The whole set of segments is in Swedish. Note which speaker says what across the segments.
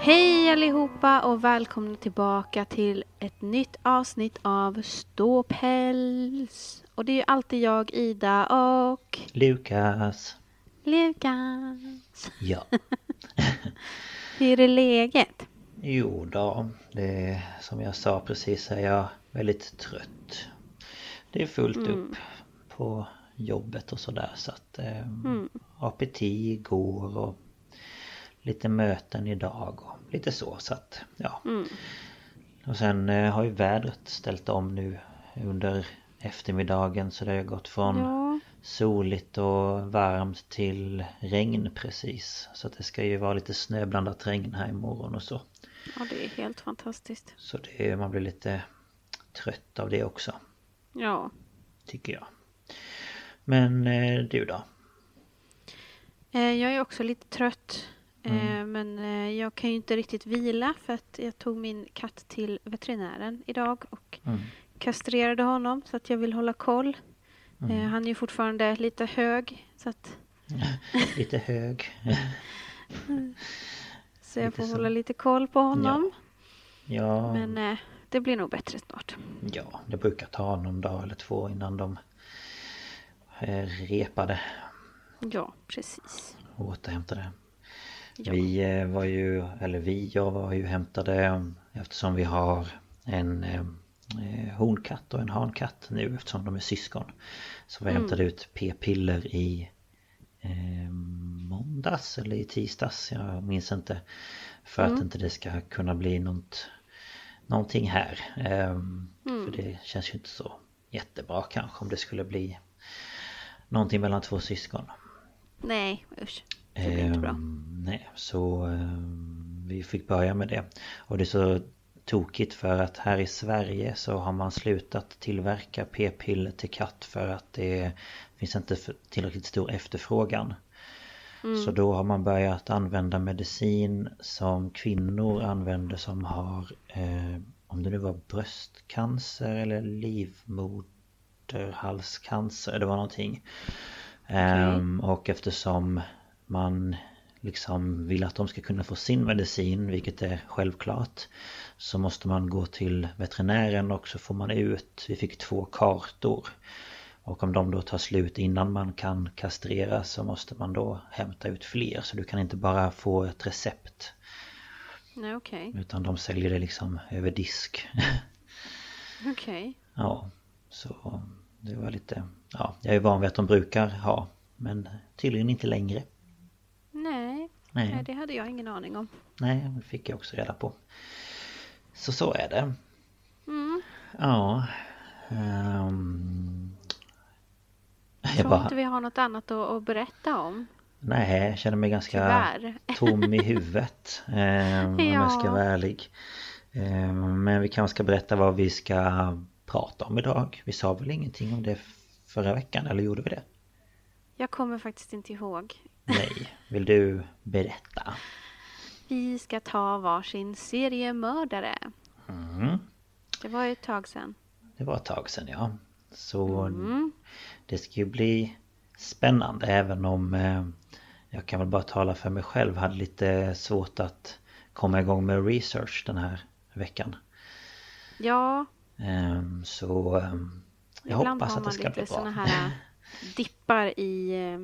Speaker 1: Hej allihopa och välkomna tillbaka till ett nytt avsnitt av Ståpäls. Och det är ju alltid jag, Ida och
Speaker 2: Lukas.
Speaker 1: Lukas.
Speaker 2: Ja.
Speaker 1: Hur är läget?
Speaker 2: Jo då, det är, som jag sa precis är jag väldigt trött. Det är fullt
Speaker 1: Mm.
Speaker 2: upp på jobbet och sådär så att eh,
Speaker 1: Mm.
Speaker 2: APT igår och lite möten idag och lite så så att ja.
Speaker 1: Mm.
Speaker 2: Och sen eh, har ju vädret ställt om nu under eftermiddagen så det har gått från
Speaker 1: Ja,
Speaker 2: soligt och varmt till regn precis. Så det ska ju vara lite snöblandat regn här imorgon och så.
Speaker 1: ja, det är helt fantastiskt.
Speaker 2: Så det, man blir lite trött av det också.
Speaker 1: Ja,
Speaker 2: Tycker jag. Men eh, du då?
Speaker 1: eh, jag är också lite trött.
Speaker 2: Mm.
Speaker 1: Eh, men eh, jag kan ju inte riktigt vila för att jag tog min katt till veterinären idag och
Speaker 2: Mm.
Speaker 1: kastrerade honom så att jag vill hålla koll.
Speaker 2: Mm.
Speaker 1: Eh, han är ju fortfarande lite hög så att
Speaker 2: Lite hög.
Speaker 1: Så jag
Speaker 2: Lite
Speaker 1: får
Speaker 2: så.
Speaker 1: hålla lite koll på honom.
Speaker 2: Ja,
Speaker 1: Men eh, det blir nog bättre snart.
Speaker 2: ja, det brukar ta någon dag eller två innan de repade
Speaker 1: Ja, precis.
Speaker 2: och återhämtade.
Speaker 1: Ja.
Speaker 2: Vi eh, var ju, eller vi, jag var ju hämtade eh, eftersom vi har en eh, eh, honkatt och en hankatt nu eftersom de är syskon. Så vi
Speaker 1: Mm.
Speaker 2: hämtade ut p-piller i eh, måndags eller i tisdags, jag minns inte. För att
Speaker 1: Mm.
Speaker 2: inte det ska kunna bli något, någonting här. Eh,
Speaker 1: Mm.
Speaker 2: För det känns ju inte så jättebra kanske om det skulle bli någonting mellan två syskon.
Speaker 1: Nej, usch. Det blir inte bra.
Speaker 2: Ehm, nej, så ehm, vi fick börja med det. Och det är så tokigt för att här i Sverige så har man slutat tillverka p-piller till katt för att det finns inte tillräckligt stor efterfrågan. Så då har man börjat använda medicin som kvinnor använder som har eh, om det nu var bröstcancer eller livmoderhalscancer, det var någonting. Ehm, och eftersom man liksom vill att de ska kunna få sin medicin, vilket är självklart. Så måste man gå till veterinären och så får man ut, vi fick två kartor. Och om de då tar slut innan man kan kastrera så måste man då hämta ut fler. Så du kan inte bara få ett recept.
Speaker 1: Nej, okej.
Speaker 2: Utan de säljer det liksom över disk.
Speaker 1: Okej.
Speaker 2: Ja, så det var lite... Ja, jag är van vid att de brukar ha. Men tydligen inte längre.
Speaker 1: Nej.
Speaker 2: Nej.
Speaker 1: Det hade jag ingen aning om.
Speaker 2: Nej, det fick jag också reda på. Så så är det.
Speaker 1: Mm.
Speaker 2: Ja. Um,
Speaker 1: Jag tror inte vi har något annat att, att berätta om.
Speaker 2: Nej, jag känner mig ganska
Speaker 1: Tyvärr.
Speaker 2: tom i huvudet. Eh, Om jag ska
Speaker 1: Ja.
Speaker 2: vara ärlig. Eh, Men vi kanske ska berätta vad vi ska prata om idag. Vi sa väl ingenting om det förra veckan, eller gjorde vi det?
Speaker 1: Jag kommer faktiskt inte ihåg.
Speaker 2: Nej. Vill du berätta?
Speaker 1: Vi ska ta varsin seriemördare.
Speaker 2: Mm.
Speaker 1: Det var ju ett tag sedan.
Speaker 2: Det var ett tag sedan ja. Så
Speaker 1: Mm.
Speaker 2: det ska ju bli spännande även om eh, jag kan väl bara tala för mig själv. Hade lite svårt att komma igång med research den här veckan.
Speaker 1: Ja,
Speaker 2: Ehm, Så ehm, jag
Speaker 1: ibland
Speaker 2: hoppas
Speaker 1: har
Speaker 2: att det
Speaker 1: man
Speaker 2: ska
Speaker 1: lite
Speaker 2: bli bra.
Speaker 1: såna här äh, dippar i eh,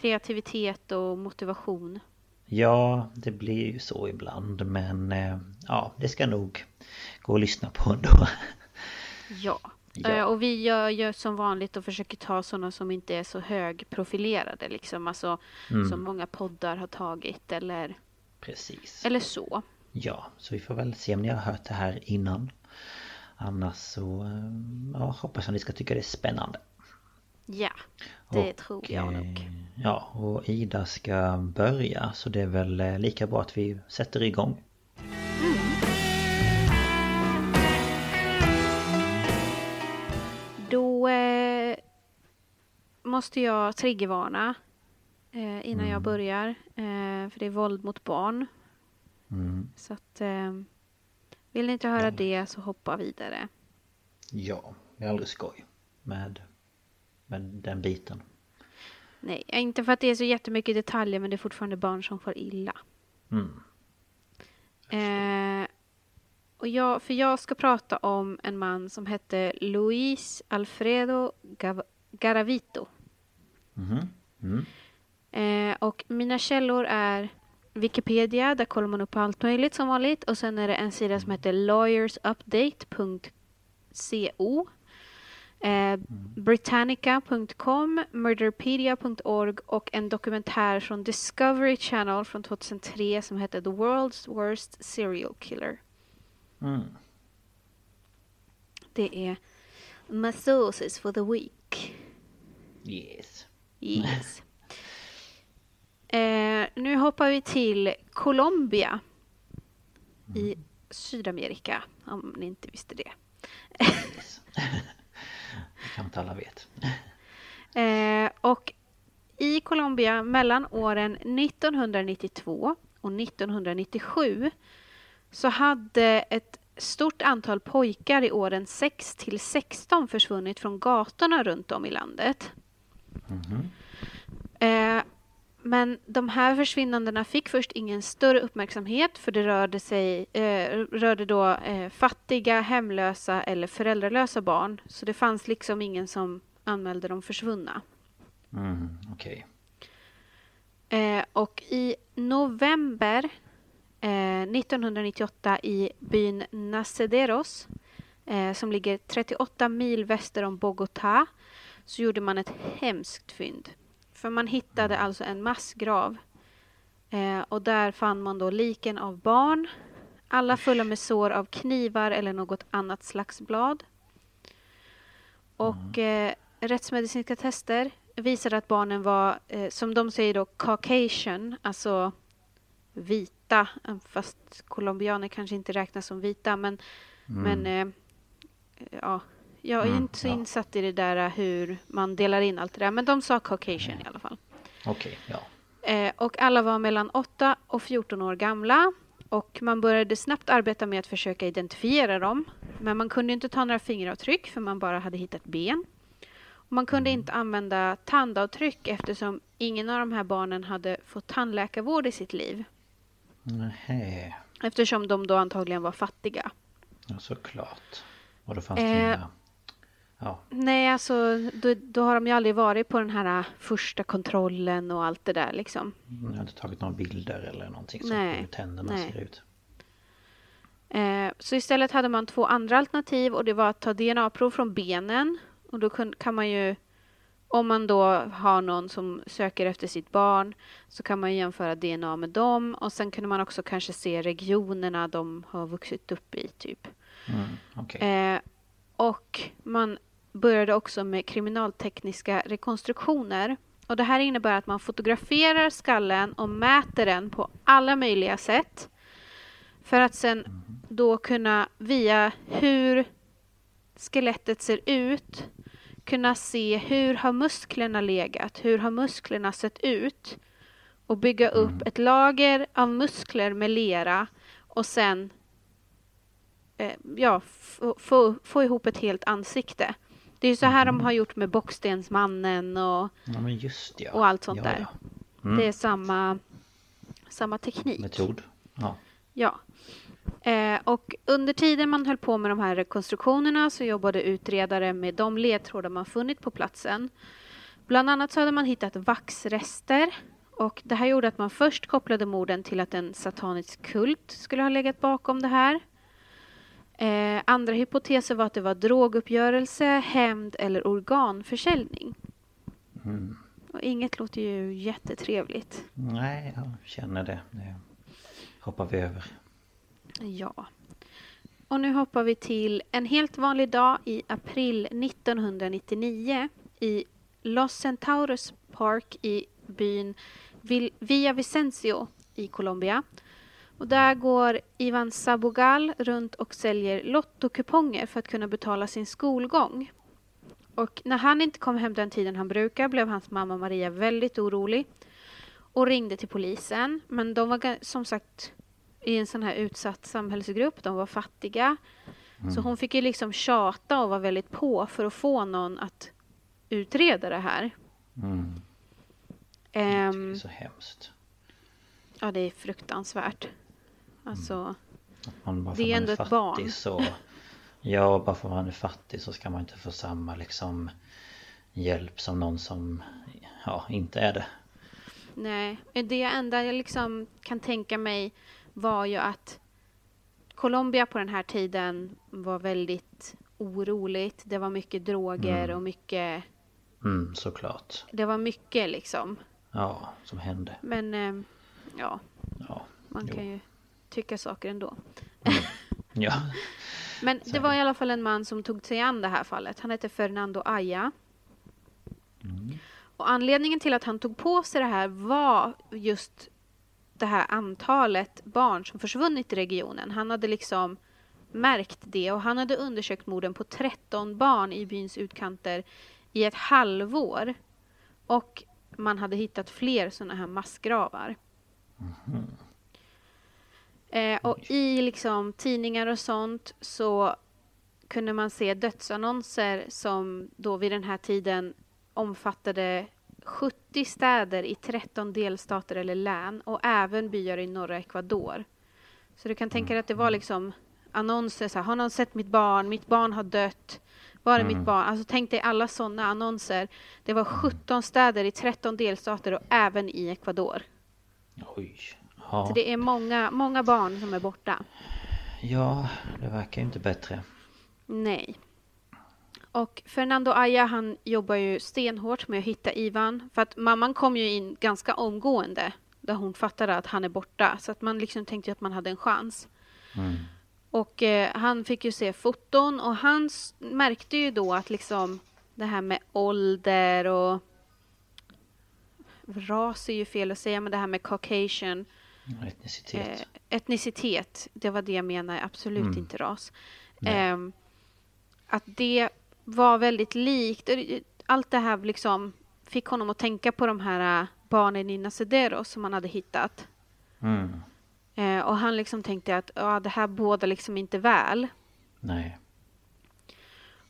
Speaker 1: kreativitet och motivation.
Speaker 2: Ja, det blir ju så ibland men eh, ja, det ska nog gå att lyssna på ändå.
Speaker 1: Ja.
Speaker 2: Ja.
Speaker 1: Eh, Och vi gör ju som vanligt och försöker ta sådana som inte är så högprofilerade liksom. Alltså
Speaker 2: Mm.
Speaker 1: som många poddar har tagit eller,
Speaker 2: Precis.
Speaker 1: eller så.
Speaker 2: Ja, så vi får väl se om ni har hört det här innan. Annars så ehm, ja, hoppas jag ni ska tycka det är spännande.
Speaker 1: Ja, det
Speaker 2: Och,
Speaker 1: tror jag
Speaker 2: eh,
Speaker 1: nog.
Speaker 2: Ja, och Ida ska börja så det är väl eh, lika bra att vi sätter igång.
Speaker 1: Då eh, måste jag triggervarna eh, innan jag börjar. Eh, för det är våld mot barn.
Speaker 2: Mm.
Speaker 1: Så att vill ni inte höra det så hoppa vidare.
Speaker 2: Ja, det är aldrig skoj med, med den biten.
Speaker 1: Nej, inte för att det är så jättemycket detaljer men det är fortfarande barn som får illa.
Speaker 2: Mm.
Speaker 1: Eh, och jag, för jag ska prata om en man som hette Luis Alfredo Gav- Garavito.
Speaker 2: Mhm. Mm.
Speaker 1: Eh, och mina källor är Wikipedia, där kollar man upp allt möjligt som vanligt. Och sen är det en sida som heter lawyersupdate.co. Eh, Britannica.com, Murderpedia.org och en dokumentär från Discovery Channel från 2003 som heter The World's Worst Serial Killer.
Speaker 2: Mm.
Speaker 1: Det är my sources for the week.
Speaker 2: Yes.
Speaker 1: Yes. Eh, nu hoppar vi till Colombia i Sydamerika, om ni inte visste det.
Speaker 2: yes. det kan inte alla vet.
Speaker 1: Eh, och i Colombia mellan åren 1992 och 1997 så hade ett stort antal pojkar i åren 6 till 16 försvunnit från gatorna runt om i landet.
Speaker 2: Mhm.
Speaker 1: Eh, men de här försvinnandena fick först ingen större uppmärksamhet för det rörde, sig, eh, rörde då eh, fattiga, hemlösa eller föräldralösa barn. Så det fanns liksom ingen som anmälde dem försvunna.
Speaker 2: Mm, Okej.
Speaker 1: Eh, och i november eh, 1998 i byn Nacederos eh, som ligger 38 mil väster om Bogotá så gjorde man ett hemskt fynd. För man hittade alltså en massgrav. Eh, och där fann man då liken av barn. Alla fulla med sår av knivar eller något annat slags blad. Och eh, rättsmedicinska tester visade att barnen var, eh, som de säger då, Caucasian, alltså vita, fast colombianer kanske inte räknas som vita, men, men eh, ja, jag är
Speaker 2: Mm,
Speaker 1: inte så
Speaker 2: ja.
Speaker 1: insatt i det där eh, hur man delar in allt det där, men de sa Caucasian i alla fall.
Speaker 2: Okej, ja.
Speaker 1: Eh, och alla var mellan 8 och 14 år gamla. Och man började snabbt arbeta med att försöka identifiera dem. Men man kunde inte ta några fingeravtryck för man bara hade hittat ben. Och man kunde inte använda tandavtryck eftersom ingen av de här barnen hade fått tandläkarvård i sitt liv.
Speaker 2: Nähä.
Speaker 1: Eftersom de då antagligen var fattiga.
Speaker 2: Ja, såklart. Och då fanns det
Speaker 1: Eh.
Speaker 2: inga... Ja.
Speaker 1: Nej, alltså då, då har de ju aldrig varit på den här äh, första kontrollen och allt det där liksom.
Speaker 2: Jag har inte tagit några bilder eller någonting sånt
Speaker 1: Nej,
Speaker 2: hur tänderna
Speaker 1: nej.
Speaker 2: ser ut.
Speaker 1: Eh, så istället hade man två andra alternativ och det var att ta DNA-prov från benen. Och då kan man ju om man då har någon som söker efter sitt barn så kan man jämföra DNA med dem och sen kunde man också kanske se regionerna de har vuxit upp i typ.
Speaker 2: Mm, okay.
Speaker 1: eh, och man började också med kriminaltekniska rekonstruktioner. Och det här innebär att man fotograferar skallen och mäter den på alla möjliga sätt. För att sen då kunna via hur skelettet ser ut kunna se hur har musklerna legat, hur har musklerna sett ut och bygga upp
Speaker 2: Mm.
Speaker 1: ett lager av muskler med lera och sen eh, ja, få, få, få ihop ett helt ansikte. Det är så här
Speaker 2: Mm.
Speaker 1: de har gjort med Bockstensmannen och,
Speaker 2: Ja ja.
Speaker 1: och allt sånt
Speaker 2: ja,
Speaker 1: där.
Speaker 2: Mm.
Speaker 1: Det är samma, samma teknik.
Speaker 2: Metod. Ja.
Speaker 1: Ja. Eh, och under tiden man höll på med de här rekonstruktionerna så jobbade utredare med de ledtrådar man funnit på platsen. Bland annat så hade man hittat vaxrester och det här gjorde att man först kopplade morden till att en satanisk kult skulle ha legat bakom det här. Eh, andra hypoteser var att det var droguppgörelse, hämnd eller organförsäljning.
Speaker 2: Mm.
Speaker 1: Och inget låter ju jättetrevligt.
Speaker 2: Nej, jag känner det. Det hoppar vi över.
Speaker 1: Ja. Och nu hoppar vi till en helt vanlig dag i april 1999 i Los Centauros Park i byn Vil- Villa Vicencio i Colombia. Och där går Ivan Sabogal runt och säljer lottokuponger för att kunna betala sin skolgång. Och när han inte kom hem den tiden han brukar blev hans mamma Maria väldigt orolig och ringde till polisen. Men de var som sagt i en sån här utsatt samhällsgrupp. De var fattiga. Så hon fick ju liksom tjata och vara väldigt på för att få någon att utreda det här.
Speaker 2: Mm. Det
Speaker 1: Ehm,
Speaker 2: är så hemskt.
Speaker 1: ja, det är fruktansvärt. Alltså,
Speaker 2: Man bara
Speaker 1: Det är ändå ett
Speaker 2: fattig
Speaker 1: barn.
Speaker 2: Så, ja, bara för att man är fattig så ska man inte få samma liksom hjälp som någon som ja, inte är det.
Speaker 1: nej. Det enda jag liksom kan tänka mig var ju att Colombia på den här tiden var väldigt oroligt. Det var mycket droger och mycket...
Speaker 2: Mm, såklart.
Speaker 1: Det var mycket liksom.
Speaker 2: Ja, som hände.
Speaker 1: Men ehm, ja,
Speaker 2: Ja,
Speaker 1: man
Speaker 2: jo.
Speaker 1: kan ju tycka saker ändå.
Speaker 2: ja.
Speaker 1: Men det var i alla fall en man som tog sig an det här fallet. Han hette Fernando Aya. Och anledningen till att han tog på sig det här var just det här antalet barn som försvunnit i regionen. Han hade liksom märkt det och han hade undersökt morden på 13 barn i byns utkanter i ett halvår. Och man hade hittat fler sådana här massgravar. Eh, och i liksom tidningar och sånt så kunde man se dödsannonser som då vid den här tiden omfattade 70 städer i 13 delstater eller län och även byar i norra Ecuador. Så du kan tänka dig att det var liksom annonser så här, har någon sett mitt barn? Mitt barn har dött. Var är mitt barn? Alltså tänk dig alla sådana annonser. Det var 17 städer i 13 delstater och även i Ecuador.
Speaker 2: Oj. Ja.
Speaker 1: Så det är många, många barn som är borta.
Speaker 2: ja, det verkar ju inte bättre.
Speaker 1: Nej. Och Fernando Aya han jobbar ju stenhårt med att hitta Ivan. För att mamman kom ju in ganska omgående. Där hon fattade att han är borta. Så att man liksom tänkte att man hade en chans.
Speaker 2: Mm.
Speaker 1: Och eh, han fick ju se foton och han märkte ju då att liksom det här med ålder och ras är ju fel att säga, men det här med Caucasian
Speaker 2: Etnicitet.
Speaker 1: Eh, etnicitet, det var det jag menar, absolut
Speaker 2: Mm.
Speaker 1: inte ras. Ehm, att det var väldigt likt. Eh, Allt det här liksom fick honom att tänka på de här eh, barnen i Nacedero som han hade hittat.
Speaker 2: Mm.
Speaker 1: Eh, och han liksom tänkte att ja, det här båda liksom inte väl.
Speaker 2: Nej.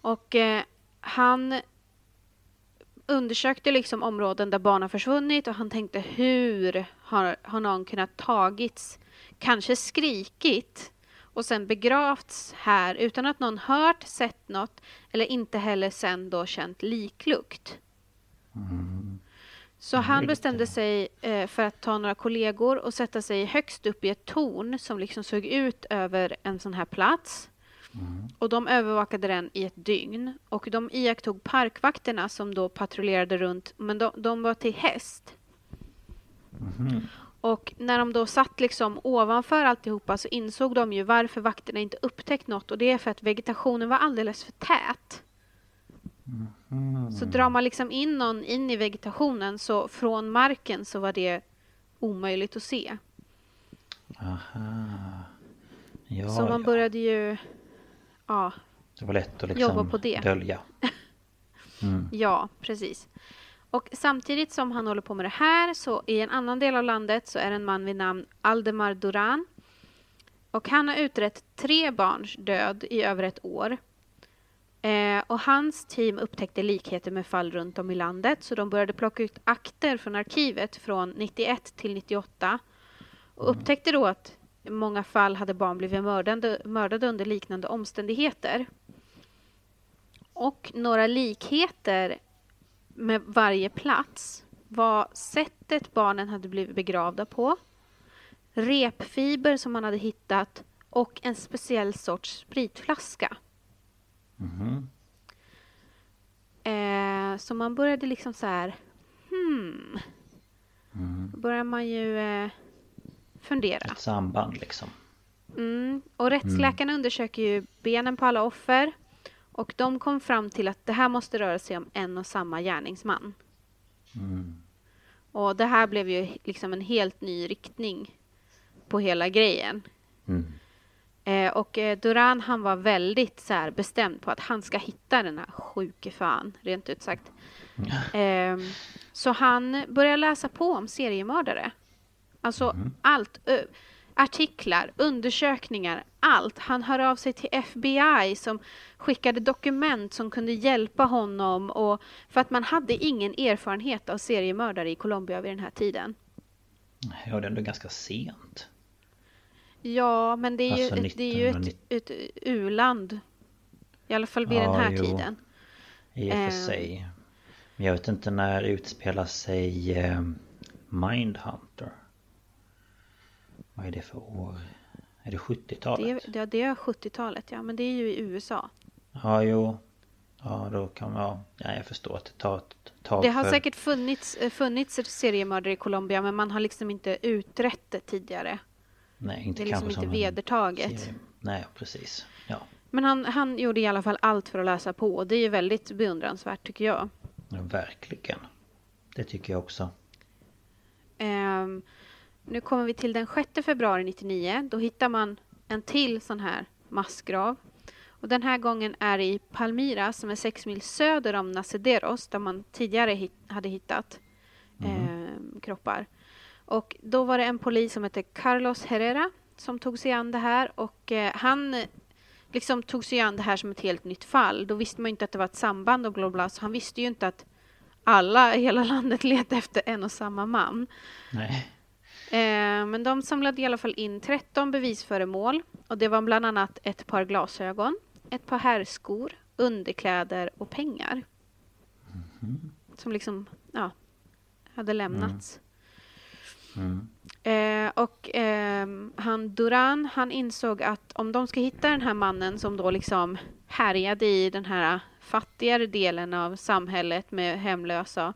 Speaker 1: Och eh, han undersökte liksom områden där barn har försvunnit och han tänkte hur har, har någon kunnat tagits, kanske skrikit och sen begravts här utan att någon hört, sett något eller inte heller sen då känt liklukt. Så han bestämde sig eh, för att ta några kollegor och sätta sig högst upp i ett torn som liksom såg ut över en sån här plats. Och de övervakade den i ett dygn. Och de iakttog parkvakterna som då patrullerade runt, men de, de var till häst. Och när de då satt liksom ovanför alltihopa så insåg de ju varför vakterna inte upptäckt något och det är för att vegetationen var alldeles för tät. Så drar man liksom in någon in i vegetationen så från marken så var det omöjligt att se.
Speaker 2: Aha. Ja,
Speaker 1: så man
Speaker 2: ja.
Speaker 1: började ju... Ja,
Speaker 2: Det var lätt att
Speaker 1: jobba
Speaker 2: liksom
Speaker 1: på det.
Speaker 2: dölja.
Speaker 1: Ja, precis. Och samtidigt som han håller på med det här så i en annan del av landet så är det en man vid namn Aldemar Duran. Och han har utrett tre barns död i över ett år. Eh, och hans team upptäckte likheter med fall runt om i landet så de började plocka ut akter från arkivet från 91 till 98 och upptäckte då att i många fall hade barn blivit mördade, mördade under liknande omständigheter. Och några likheter med varje plats var sättet barnen hade blivit begravda på, repfiber som man hade hittat och en speciell sorts spritflaska. Eh, så man började liksom så här, hmm. Då börjar man ju eh, fundera.
Speaker 2: Ett samband liksom.
Speaker 1: Mm. Och rättsläkarna undersöker ju benen på alla offer. Och de kom fram till att det här måste röra sig om en och samma gärningsman. Och det här blev ju liksom en helt ny riktning på hela grejen. Eh, och eh, Duran han var väldigt så här, bestämd på att han ska hitta den här sjuke fan, rent ut sagt. Eh, så han började läsa på om seriemördare. Alltså allt. Ö, artiklar, undersökningar, allt. Han hör av sig till FBI som skickade dokument som kunde hjälpa honom. Och, för att man hade ingen erfarenhet av seriemördare i Colombia vid den här tiden.
Speaker 2: Ja, det är ändå ganska sent.
Speaker 1: Ja, men det är ju,
Speaker 2: Alltså
Speaker 1: ett, det är ju ett,
Speaker 2: 1990.
Speaker 1: ett u-land. I alla fall vid
Speaker 2: Ja,
Speaker 1: den här
Speaker 2: jo.
Speaker 1: tiden.
Speaker 2: I och för
Speaker 1: Ehm.
Speaker 2: sig. Men jag vet inte när utspelar sig eh, Mindhunter? Vad är det för år? Är det
Speaker 1: Det,
Speaker 2: 70-talet?
Speaker 1: det, det är 70-talet, ja. Men det är ju i USA.
Speaker 2: Ja, jo. Ja, då kan man... Ja, ja, jag förstår att det tar ett tag
Speaker 1: Det har
Speaker 2: för...
Speaker 1: säkert funnits, eh, funnits seriemördare i Colombia, men man har liksom inte utrett det tidigare.
Speaker 2: Nej, inte
Speaker 1: det är liksom inte vedertaget.
Speaker 2: serie. Nej, precis. Ja.
Speaker 1: Men han, han gjorde i alla fall allt för att läsa på. Det är ju väldigt beundransvärt, tycker jag.
Speaker 2: ja, verkligen. Det tycker jag också.
Speaker 1: Ehm, nu kommer vi till den 6 februari 99. Då hittar man en till sån här massgrav. Och den här gången är det i Palmira som är sex mil söder om Nacederos där man tidigare hit, hade hittat ehm, kroppar. Och då var det en polis som hette Carlos Herrera som tog sig an det här och eh, han eh, liksom tog sig an det här som ett helt nytt fall. Då visste man ju inte att det var ett samband och bla bla, så han visste ju inte att alla i hela landet letade efter en och samma man.
Speaker 2: Nej.
Speaker 1: Eh, men de samlade i alla fall in 13 bevisföremål och det var bland annat ett par glasögon, ett par herrskor, underkläder och pengar. Som liksom, ja, hade lämnats. Eh, och ehm, han Duran, han insåg att om de ska hitta den här mannen som då liksom härjade i den här fattigare delen av samhället med hemlösa,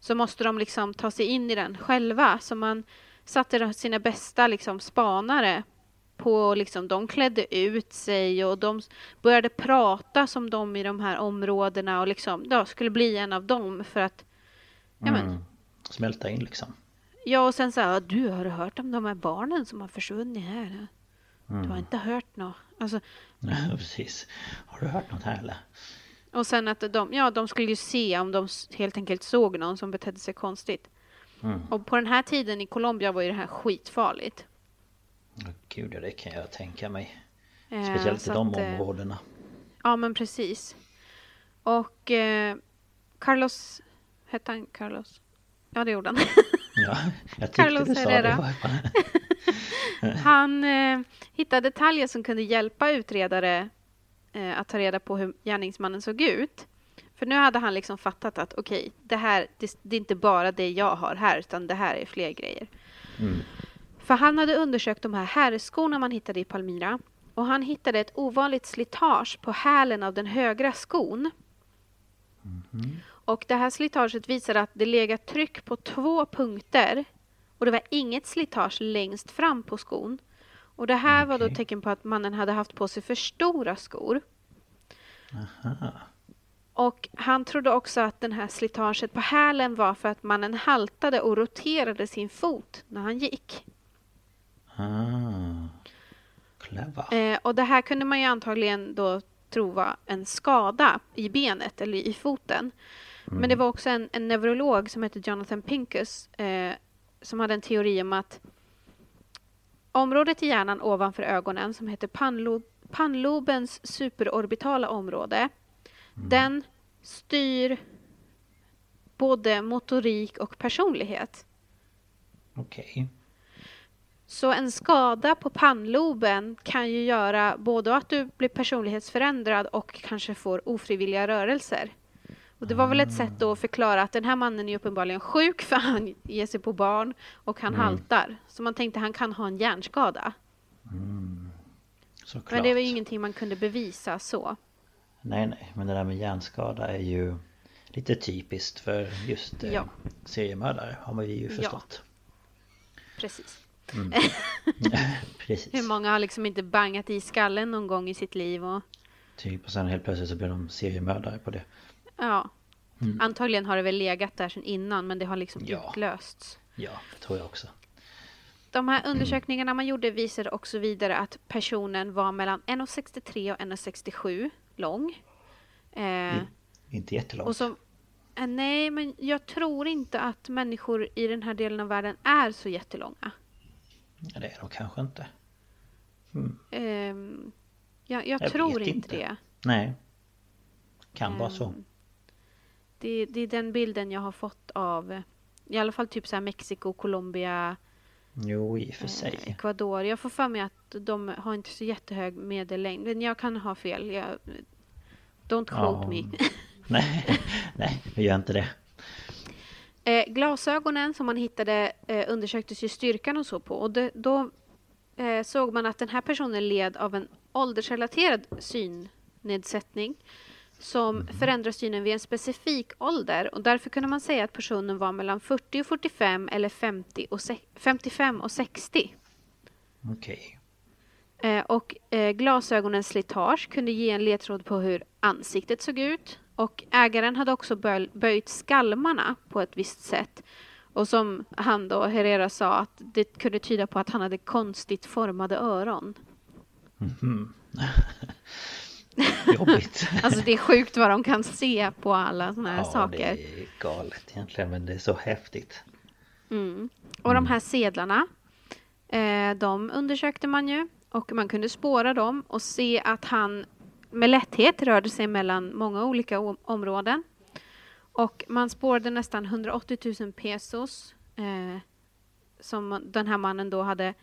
Speaker 1: så måste de liksom ta sig in i den själva. Så man satte sina bästa liksom spanare på liksom, de klädde ut sig och de började prata som de i de här områdena och liksom, ja, skulle bli en av dem för att ja, men,
Speaker 2: Mm. Smälta in liksom.
Speaker 1: Ja, och sen så här, du har du hört om de här barnen som har försvunnit här? Du har inte hört något? Alltså,
Speaker 2: Ja, precis. Har du hört något här eller?
Speaker 1: och sen att de, ja, de skulle ju se om de helt enkelt såg någon som betedde sig konstigt. Och på den här tiden i Colombia var ju det här skitfarligt.
Speaker 2: Gud, ja, det kan jag tänka mig.
Speaker 1: Eh,
Speaker 2: Speciellt i
Speaker 1: så
Speaker 2: de
Speaker 1: att, eh,
Speaker 2: områdena.
Speaker 1: Ja, men precis. Och eh, Carlos, hette han Carlos? Ja, det gjorde han.
Speaker 2: Ja, jag tyckte
Speaker 1: Carlos
Speaker 2: du sa det i
Speaker 1: Herrera.
Speaker 2: fall.
Speaker 1: Han eh, hittade detaljer som kunde hjälpa utredare eh, att ta reda på hur gärningsmannen såg ut. För nu hade han liksom fattat att okej, det här det, det är inte bara det jag har här, utan det här är fler grejer. För han hade undersökt de här herrskorna man hittade i Palmyra. Och han hittade ett ovanligt slitage på hälen av den högra skon. Och det här slitaget visade att det legat tryck på två punkter och det var inget slitage längst fram på skon. Och det här var då tecken på att mannen hade haft på sig för stora skor.
Speaker 2: Aha.
Speaker 1: Och han trodde också att den här slitaget på hälen var för att mannen haltade och roterade sin fot när han gick.
Speaker 2: Ah. Clever.
Speaker 1: Eh, och det här kunde man ju antagligen då tro var en skada i benet eller i foten. Men det var också en, en neurolog som hette Jonathan Pincus eh, som hade en teori om att området i hjärnan ovanför ögonen som heter pannlob, pannlobens superorbitala område den styr både motorik och personlighet.
Speaker 2: Okej.
Speaker 1: Så en skada på pannloben kan ju göra både att du blir personlighetsförändrad och kanske får ofrivilliga rörelser. Och det var väl ett sätt att förklara att den här mannen är uppenbarligen sjuk för han ger sig på barn och han haltar. Så man tänkte han kan ha en hjärnskada.
Speaker 2: Såklart.
Speaker 1: Men det var ju ingenting man kunde bevisa så.
Speaker 2: Nej nej, men det där med hjärnskada är ju lite typiskt för just eh,
Speaker 1: Ja.
Speaker 2: seriemördare har man ju förstått.
Speaker 1: Precis.
Speaker 2: Precis.
Speaker 1: Hur många har liksom inte bangat i skallen någon gång i sitt liv och
Speaker 2: Typ och sen helt plötsligt så blir de seriemördare på det.
Speaker 1: ja. Antagligen har det väl legat där sedan innan men det har liksom
Speaker 2: Ja.
Speaker 1: utlösts.
Speaker 2: Ja, det tror jag också.
Speaker 1: De här undersökningarna man gjorde visade också vidare att personen var mellan 1,63 och 1,67 lång. Eh,
Speaker 2: Inte jättelångt.
Speaker 1: och som, eh, nej, men jag tror inte att människor i den här delen av världen är så jättelånga.
Speaker 2: Ja, det är de kanske inte.
Speaker 1: Ehm, jag jag,
Speaker 2: Jag
Speaker 1: tror inte
Speaker 2: inte.
Speaker 1: det.
Speaker 2: Nej. Kan vara så.
Speaker 1: Ehm, det. Det är den bilden jag har fått av eh, i alla fall typ så här Mexiko, Colombia,
Speaker 2: Jo, i och för
Speaker 1: eh,
Speaker 2: sig.
Speaker 1: Ecuador. Jag får för mig att de har inte så jättehög medellängd. Men jag kan ha fel. Jag, don't quote
Speaker 2: Ja.
Speaker 1: me.
Speaker 2: Nej, nej, vi gör inte det.
Speaker 1: Eh, glasögonen som man hittade eh, undersöktes ju styrkan och så på. Och det, då eh, såg man att den här personen led av en åldersrelaterad synnedsättning som förändrar synen vid en specifik ålder. Och därför kunde man säga att personen var mellan 40 och 45 eller 50 och se- 55 och 60.
Speaker 2: Okej.
Speaker 1: Eh, och eh, glasögonens slitage kunde ge en ledtråd på hur ansiktet såg ut. Och ägaren hade också böj, böjt skalmarna på ett visst sätt. Och som han då, Herrera sa, att det kunde tyda på att han hade konstigt formade öron.
Speaker 2: Jobbigt.
Speaker 1: Alltså det är sjukt vad de kan se på alla såna här
Speaker 2: ja,
Speaker 1: saker.
Speaker 2: det är galet egentligen men det är så häftigt.
Speaker 1: Och de här sedlarna, eh, de undersökte man ju. Och man kunde spåra dem och se att han med lätthet rörde sig mellan många olika områden. Och man spårade nästan 180 000 pesos eh, som den här mannen då hade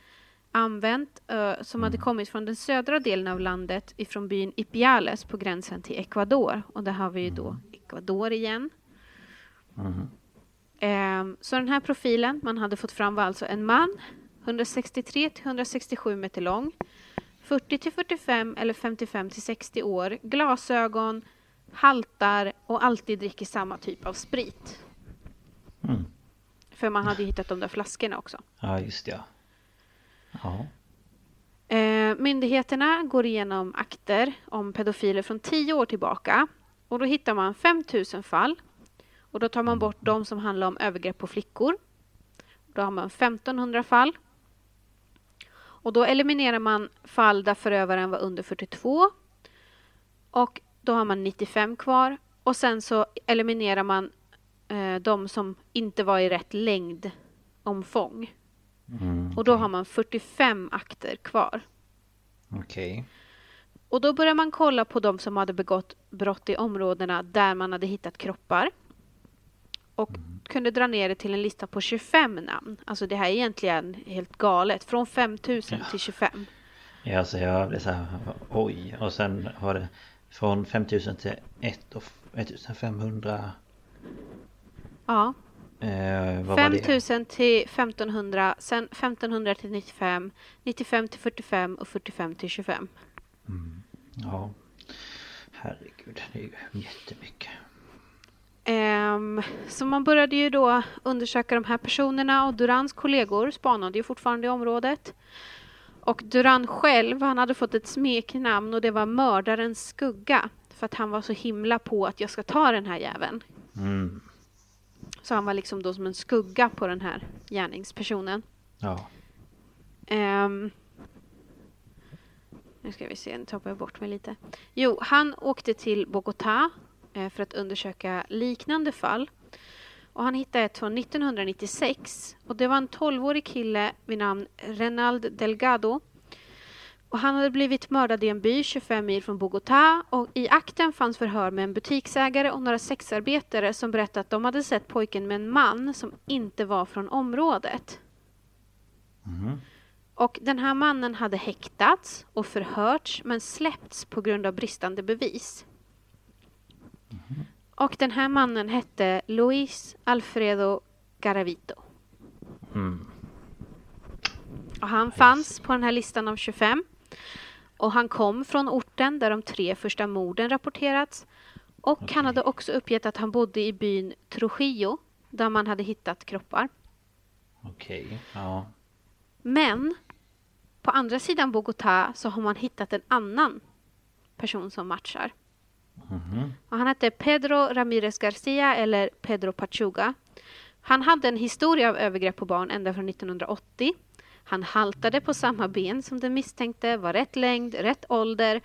Speaker 1: använt, eh, som hade kommit från den södra delen av landet ifrån byn Ipiales på gränsen till Ecuador. Och där har vi ju då Ecuador igen. Ehm, så den här profilen man hade fått fram var alltså en man, 163 till 167 meter lång, 40 till 45 eller 55 till 60 år, glasögon, haltar och alltid dricker samma typ av sprit.
Speaker 2: Mm.
Speaker 1: För man hade hittat de där flaskorna också.
Speaker 2: Ja, just ja. Ja.
Speaker 1: Eh, myndigheterna går igenom akter om pedofiler från tio år tillbaka. Och då hittar man 5000 fall. Och då tar man bort de som handlar om övergrepp på flickor. Då har man 1500 fall. Och då eliminerar man fall där förövaren var under 42. Och då har man 95 kvar. Och sen så eliminerar man eh, de som inte var i rätt längdomfång.
Speaker 2: Mm,
Speaker 1: Och då har man 45 akter kvar.
Speaker 2: Okej.
Speaker 1: Och då börjar man kolla på de som hade begått brott i områdena där man hade hittat kroppar. Och kunde dra ner det till en lista på 25 namn. Alltså det här är egentligen helt galet. Från 5000 till 25.
Speaker 2: Ja, alltså jag blev så här, oj. Och sen var det från 5000 till 1 och 1500
Speaker 1: Ja,
Speaker 2: Eh, vad var det?
Speaker 1: 5000 till 1500, sen 1500 till 95, 95 till 45 och 45 till 25.
Speaker 2: Ja. Herregud, det är ju jättemycket.
Speaker 1: Ehm, så man började ju då undersöka de här personerna och Durans kollegor spanade ju fortfarande i området. Och Duran själv, han hade fått ett smeknamn och det var mördarens skugga. För att han var så himla på att jag ska ta den här jäveln.
Speaker 2: Mm.
Speaker 1: Så han var liksom då som en skugga på den här gärningspersonen.
Speaker 2: Ja.
Speaker 1: Ehm, nu ska vi se, nu tappar jag bort mig lite. Jo, han åkte till Bogotá eh, för att undersöka liknande fall. Och han hittade ett från 1996 och det var en 12-årig kille vid namn Renald Delgado. Och han hade blivit mördad i en by 25 mil från Bogotá och i akten fanns förhör med en butiksägare och några sexarbetare som berättade att de hade sett pojken med en man som inte var från området. Och den här mannen hade häktats och förhörts men släppts på grund av bristande bevis. Och den här mannen hette Luis Alfredo Garavito. Och han fanns på den här listan av 25. Och han kom från orten där de tre första morden rapporterats. Och han hade också uppgett att han bodde i byn Trujillo där man hade hittat kroppar.
Speaker 2: Okej. Ja.
Speaker 1: Men på andra sidan Bogotá så har man hittat en annan person som matchar. Och han hette Pedro Ramirez Garcia eller Pedro Pachuga. Han hade en historia av övergrepp på barn ända från 1980. Han haltade på samma ben som den misstänkte, var rätt längd, rätt ålder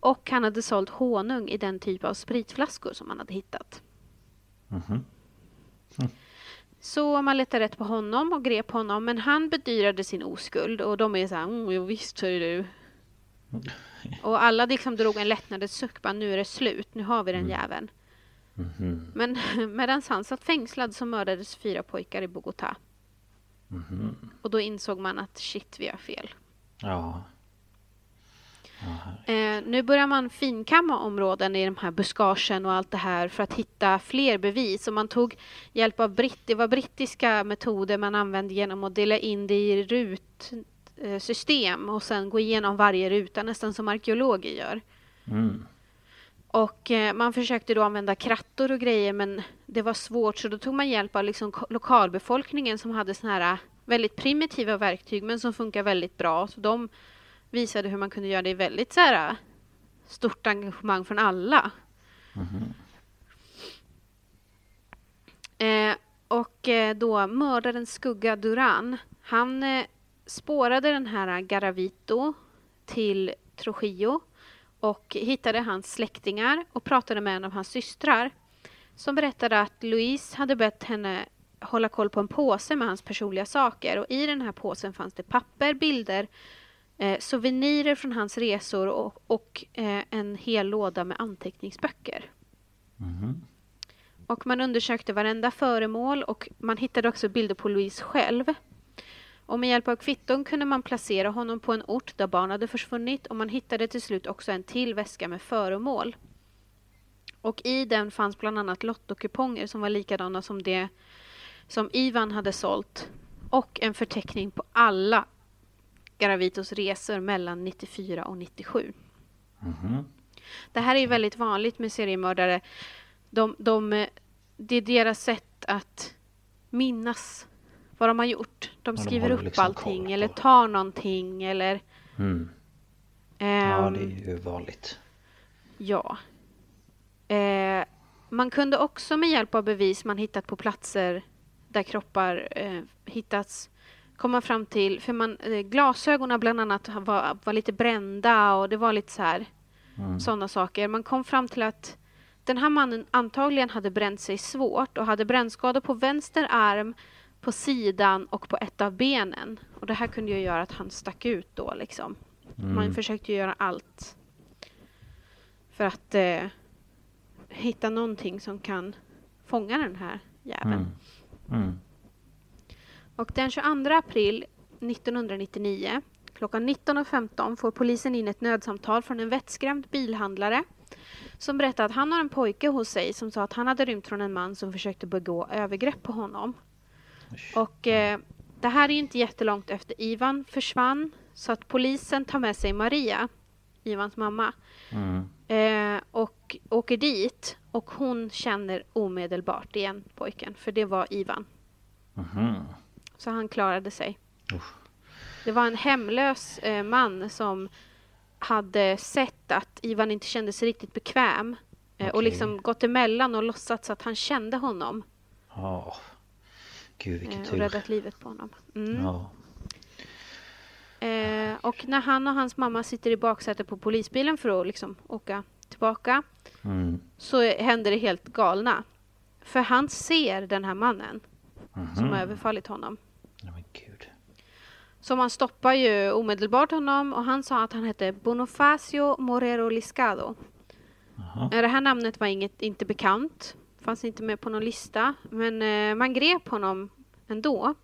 Speaker 1: och han hade sålt honung i den typ av spritflaskor som man hade hittat. Så man letade rätt på honom och grep honom men han bedyrade sin oskuld och de är så här, mm, jo, visst hör du. Och alla liksom drog en lättnadens suck, bara nu är det slut, nu har vi den jäveln. Men medan han satt fängslad så mördades fyra pojkar i Bogotá. Och då insåg man att shit, vi har fel.
Speaker 2: Ja.
Speaker 1: Eh, nu börjar man finkamma områden i de här buskagen och allt det här för att hitta fler bevis. Och man tog hjälp av britt, det var brittiska metoder man använde genom att dela in det i rutsystem och sen gå igenom varje ruta, nästan som arkeologer gör. Och eh, man försökte då använda krattor och grejer men det var svårt så då tog man hjälp av liksom lokalbefolkningen som hade såna här eh, väldigt primitiva verktyg men som funkar väldigt bra. Så de visade hur man kunde göra det i väldigt så här, eh, stort engagemang från alla. Eh, och eh, då mördaren Skugga Duran, han spårade den här Garavito till Trujillo och hittade hans släktingar och pratade med en av hans systrar som berättade att Louise hade bett henne hålla koll på en påse med hans personliga saker och i den här påsen fanns det papper, bilder, eh, souvenirer från hans resor och, och eh, en hel låda med anteckningsböcker. Och man undersökte varenda föremål och man hittade också bilder på Louise själv. Och med hjälp av kvitton kunde man placera honom på en ort där barn hade försvunnit och man hittade till slut också en till väska med föremål. Och i den fanns bland annat lottokuponger som var likadana som det som Ivan hade sålt och en förteckning på alla Garavitos resor mellan 94 och 97. Det här är väldigt vanligt med seriemördare. De, de, det är deras sätt att minnas vad de har gjort. De
Speaker 2: de
Speaker 1: skriver
Speaker 2: håller
Speaker 1: upp
Speaker 2: liksom
Speaker 1: allting eller tar någonting eller...
Speaker 2: Mm. Ja,
Speaker 1: Ehm,
Speaker 2: det är ju vanligt.
Speaker 1: Ja. Eh, man kunde också med hjälp av bevis man hittat på platser där kroppar eh, hittats komma fram till, för man, eh, glasögonen bland annat var, var lite brända och det var lite så här sådana saker. Man kom fram till att den här mannen antagligen hade bränt sig svårt och hade brännskador på vänster arm, på sidan och på ett av benen. Och det här kunde ju göra att han stack ut då liksom. Man försökte göra allt för att eh, hitta någonting som kan fånga den här jäveln.
Speaker 2: Mm.
Speaker 1: Och den 22 april 1999 klockan 19.15 får polisen in ett nödsamtal från en vettskrämd bilhandlare Som berättade att han har en pojke hos sig som sa att han hade rymt från en man som försökte begå övergrepp på honom. Och eh, det här är inte jättelångt efter Ivan försvann så att polisen tar med sig Maria, Ivans mamma,
Speaker 2: Mm.
Speaker 1: eh, och åker dit och hon känner omedelbart igen pojken för det var Ivan.
Speaker 2: Mhm.
Speaker 1: Så han klarade sig.
Speaker 2: Usch.
Speaker 1: Det var en hemlös eh, man som hade sett att Ivan inte kände sig riktigt bekväm eh, och
Speaker 2: Okej.
Speaker 1: liksom gått emellan och låtsats att han kände honom
Speaker 2: Ja. Gud
Speaker 1: eh,
Speaker 2: vilken
Speaker 1: och
Speaker 2: tur.
Speaker 1: räddat livet på honom. Mm.
Speaker 2: Ja.
Speaker 1: Eh, och när han och hans mamma sitter i baksätet på polisbilen för att liksom åka tillbaka
Speaker 2: Mm.
Speaker 1: så händer det helt galna. För han ser den här mannen som
Speaker 2: Mhm.
Speaker 1: har överfallit honom.
Speaker 2: Ja, men gud.
Speaker 1: Så man stoppar ju omedelbart honom och han sa att han hette Bonifacio Morero Liscado. Eh, Det här namnet var inget, inte bekant, fanns inte med på någon lista, men eh, man grep honom ändå.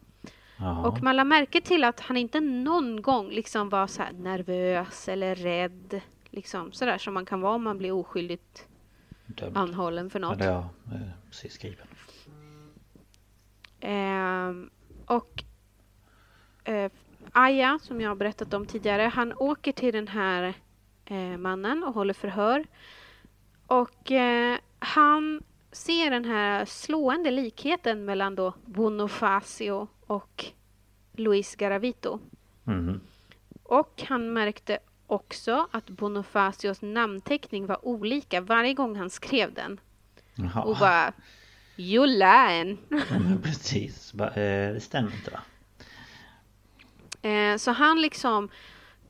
Speaker 2: Jaha.
Speaker 1: Och man lade märke till att han inte någon gång liksom var så nervös eller rädd. Liksom sådär som man kan vara om man blir oskyldigt
Speaker 2: Dömd.
Speaker 1: anhållen för något.
Speaker 2: Ja, eh, precis skriven.
Speaker 1: Ehm, och eh, Aya, som jag har berättat om tidigare, han åker till den här eh, mannen och håller förhör. Och eh, han ser den här slående likheten mellan då Bonifacio och Luis Garavito.
Speaker 2: Mhm.
Speaker 1: Och han märkte också att Bonifacios namnteckning var olika varje gång han skrev den.
Speaker 2: Jaha.
Speaker 1: Och bara You lying!
Speaker 2: Precis. Eh, det stämmer inte va?
Speaker 1: Eh, så han liksom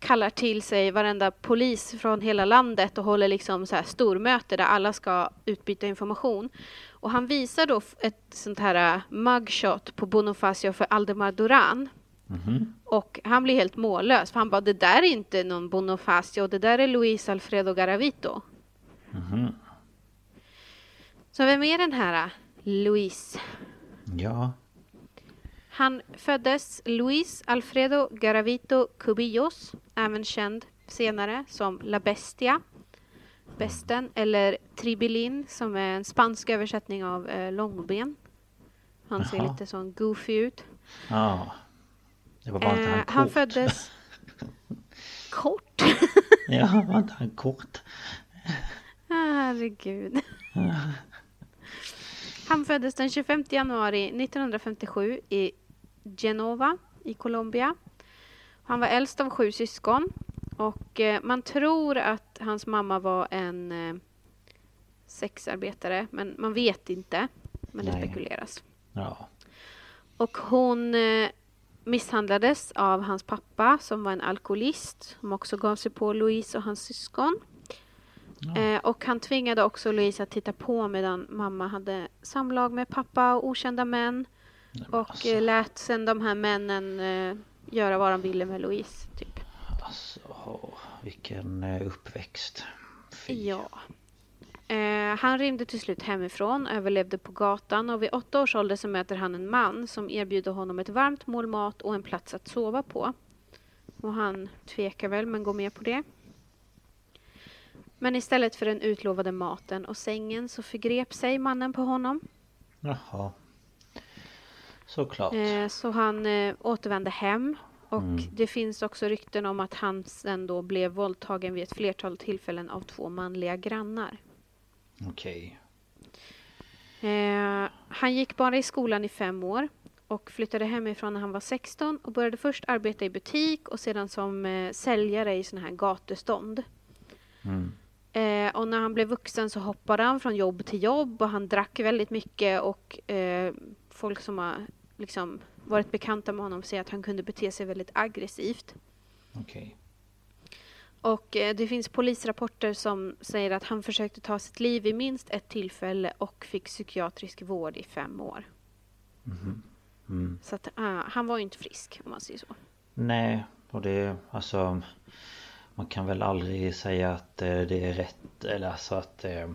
Speaker 1: kallar till sig varenda polis från hela landet och håller liksom så här stormöte där alla ska utbyta information. Och han visar då ett sånt här eh, mugshot på Bonifacio för Aldemar Duran.
Speaker 2: Mhm.
Speaker 1: Och han blir helt mållös för han bara det där är inte någon Bonifacio, det där är Luis Alfredo Garavito.
Speaker 2: Mhm.
Speaker 1: Så vem är den här eh, Luis?
Speaker 2: Ja.
Speaker 1: Han föddes Luis Alfredo Garavito Cubillos, även känd senare som La Bestia, Besten, eller Tribilin som är en spansk översättning av eh, långben. Han ser
Speaker 2: Jaha.
Speaker 1: lite sån goofy ut.
Speaker 2: Ja. Det var bara han
Speaker 1: Eh,
Speaker 2: kort.
Speaker 1: han föddes kort.
Speaker 2: Ja, var inte han kort?
Speaker 1: Ah, Herregud. Han föddes den 25 januari 1957 i Genova i Colombia. Han var äldst av sju syskon och eh, man tror att hans mamma var en eh, sexarbetare men man vet inte. Men det
Speaker 2: Nej.
Speaker 1: spekuleras.
Speaker 2: Ja.
Speaker 1: Och hon eh, misshandlades av hans pappa som var en alkoholist som också gav sig på Louise och hans syskon. Eh, och han tvingade också Louise att titta på medan mamma hade samlag med pappa och okända män. Och
Speaker 2: alltså.
Speaker 1: eh, lät sen de här männen eh, göra vad de ville med Louise. Typ.
Speaker 2: Alltså, vilken eh, uppväxt. Fy.
Speaker 1: Ja. Eh, han rymde till slut hemifrån, överlevde på gatan och vid åtta års ålder så möter han en man som erbjuder honom ett varmt mål mat och en plats att sova på. Och han tvekar väl men går med på det. Men istället för den utlovade maten och sängen så förgrep sig mannen på honom.
Speaker 2: Jaha. Såklart.
Speaker 1: Eh, så han eh, återvände hem. Och
Speaker 2: Mm.
Speaker 1: det finns också rykten om att han sen då blev våldtagen vid ett flertal tillfällen av två manliga grannar.
Speaker 2: Okej.
Speaker 1: Eh, han gick bara i skolan i fem år och flyttade hemifrån när han var 16 och började först arbeta i butik och sedan som eh, säljare i såna här gatustånd.
Speaker 2: Mm.
Speaker 1: Eh, och när han blev vuxen så hoppade han från jobb till jobb och han drack väldigt mycket och eh, folk som har liksom varit bekanta med honom säger att han kunde bete sig väldigt aggressivt.
Speaker 2: Okej.
Speaker 1: Och eh, det finns polisrapporter som säger att han försökte ta sitt liv vid minst ett tillfälle och fick psykiatrisk vård i fem år.
Speaker 2: Mm.
Speaker 1: Så att, ah, han var ju inte frisk om man säger så.
Speaker 2: Nej, och det alltså Man kan väl aldrig säga att eh, det är rätt eller alltså att eh,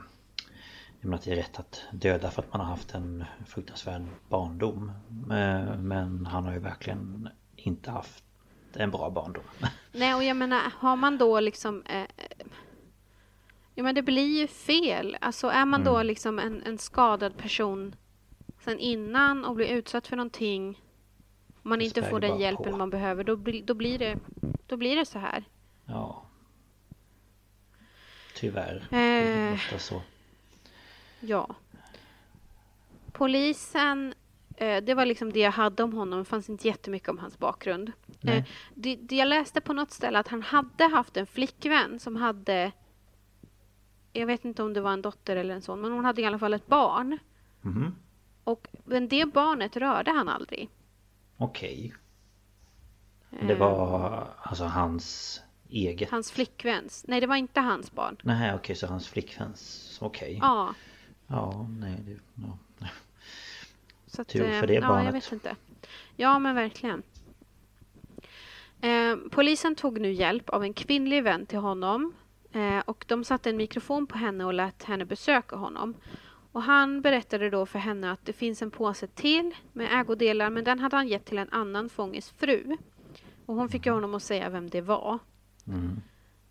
Speaker 2: jag menar att det är rätt att döda för att man har haft en fruktansvärd barndom. Eh, Men han har ju verkligen inte haft en bra barndom.
Speaker 1: Nej, och jag menar, har man då liksom... Eh, Ja, men det blir ju fel. Alltså är man
Speaker 2: Mm.
Speaker 1: då liksom en, en skadad person sen innan och blir utsatt för någonting och man inte får den hjälpen
Speaker 2: på.
Speaker 1: man behöver, då, då, blir det, då blir det så här.
Speaker 2: Ja. Tyvärr.
Speaker 1: Eh.
Speaker 2: Det är ofta så.
Speaker 1: Ja. Polisen, eh, det var liksom det jag hade om honom. Det fanns inte jättemycket om hans bakgrund. Eh, det, det jag läste på något ställe att han hade haft en flickvän som hade jag vet inte om det var en dotter eller en son, men hon hade i alla fall ett barn.
Speaker 2: Mhm.
Speaker 1: Och men det barnet rörde han aldrig.
Speaker 2: Okej. Det
Speaker 1: Eh,
Speaker 2: var alltså hans eget?
Speaker 1: Hans flickväns. Nej, det var inte hans barn.
Speaker 2: Nej okej så hans flickväns. Okej.
Speaker 1: Ja,
Speaker 2: Ja, nej det... Ja.
Speaker 1: så att,
Speaker 2: Tur för
Speaker 1: eh,
Speaker 2: det
Speaker 1: ja,
Speaker 2: barnet.
Speaker 1: jag vet inte. Ja, men verkligen. Eh, polisen tog nu hjälp av en kvinnlig vän till honom eh, och de satte en mikrofon på henne och lät henne besöka honom. Och han berättade då för henne att det finns en påse till med ägodelar men den hade han gett till en annan fånges fru. Och hon fick ju honom att säga vem det var.
Speaker 2: Mm.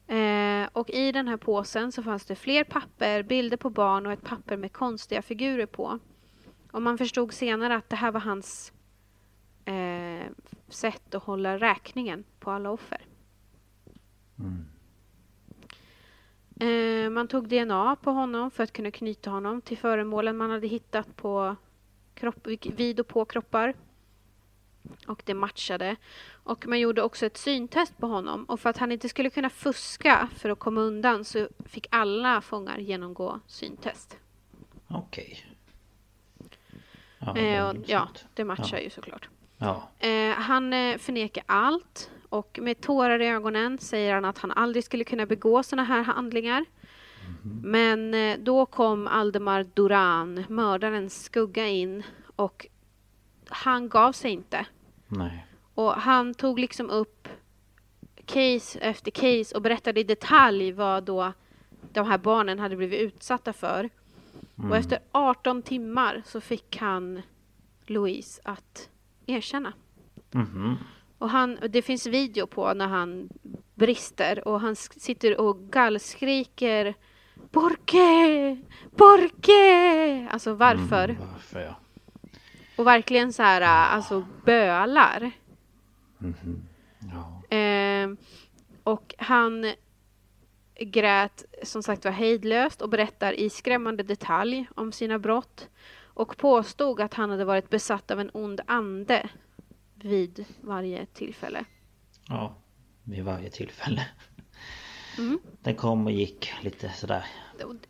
Speaker 1: Eh, och i den här påsen så fanns det fler papper, bilder på barn och ett papper med konstiga figurer på. Och man förstod senare att det här var hans eh, sätt att hålla räkningen på alla offer.
Speaker 2: Mm.
Speaker 1: Eh, man tog DNA på honom för att kunna knyta honom till föremålen man hade hittat på kropp, vid och på kroppar. Och det matchade. Och man gjorde också ett syntest på honom. Och för att han inte skulle kunna fuska för att komma undan så fick alla fångar genomgå syntest.
Speaker 2: Okej. Ja, det
Speaker 1: Eh, och, ja, det matchar
Speaker 2: Ja.
Speaker 1: ju såklart.
Speaker 2: Ja.
Speaker 1: Eh, han eh, förnekar allt och med tårar i ögonen säger han att han aldrig skulle kunna begå sådana här handlingar. Men eh, då kom Aldemar Duran, mördarens skugga in och han gav sig inte.
Speaker 2: Nej.
Speaker 1: Och han tog liksom upp case efter case och berättade i detalj vad då de här barnen hade blivit utsatta för. Och efter 18 timmar så fick han Louise att erkänna.
Speaker 2: Mhm.
Speaker 1: Och han, det finns video på när han brister och han sitter och gallskriker Borke! Borke! Alltså varför?
Speaker 2: Mm, varför ja.
Speaker 1: Och verkligen så här, alltså bölar.
Speaker 2: Ja.
Speaker 1: Eh, och han grät som sagt var hejdlöst och berättar i skrämmande detalj om sina brott och påstod att han hade varit besatt av en ond ande vid varje tillfälle.
Speaker 2: Ja. Vid varje tillfälle.
Speaker 1: Mm.
Speaker 2: Den kom och gick lite sådär.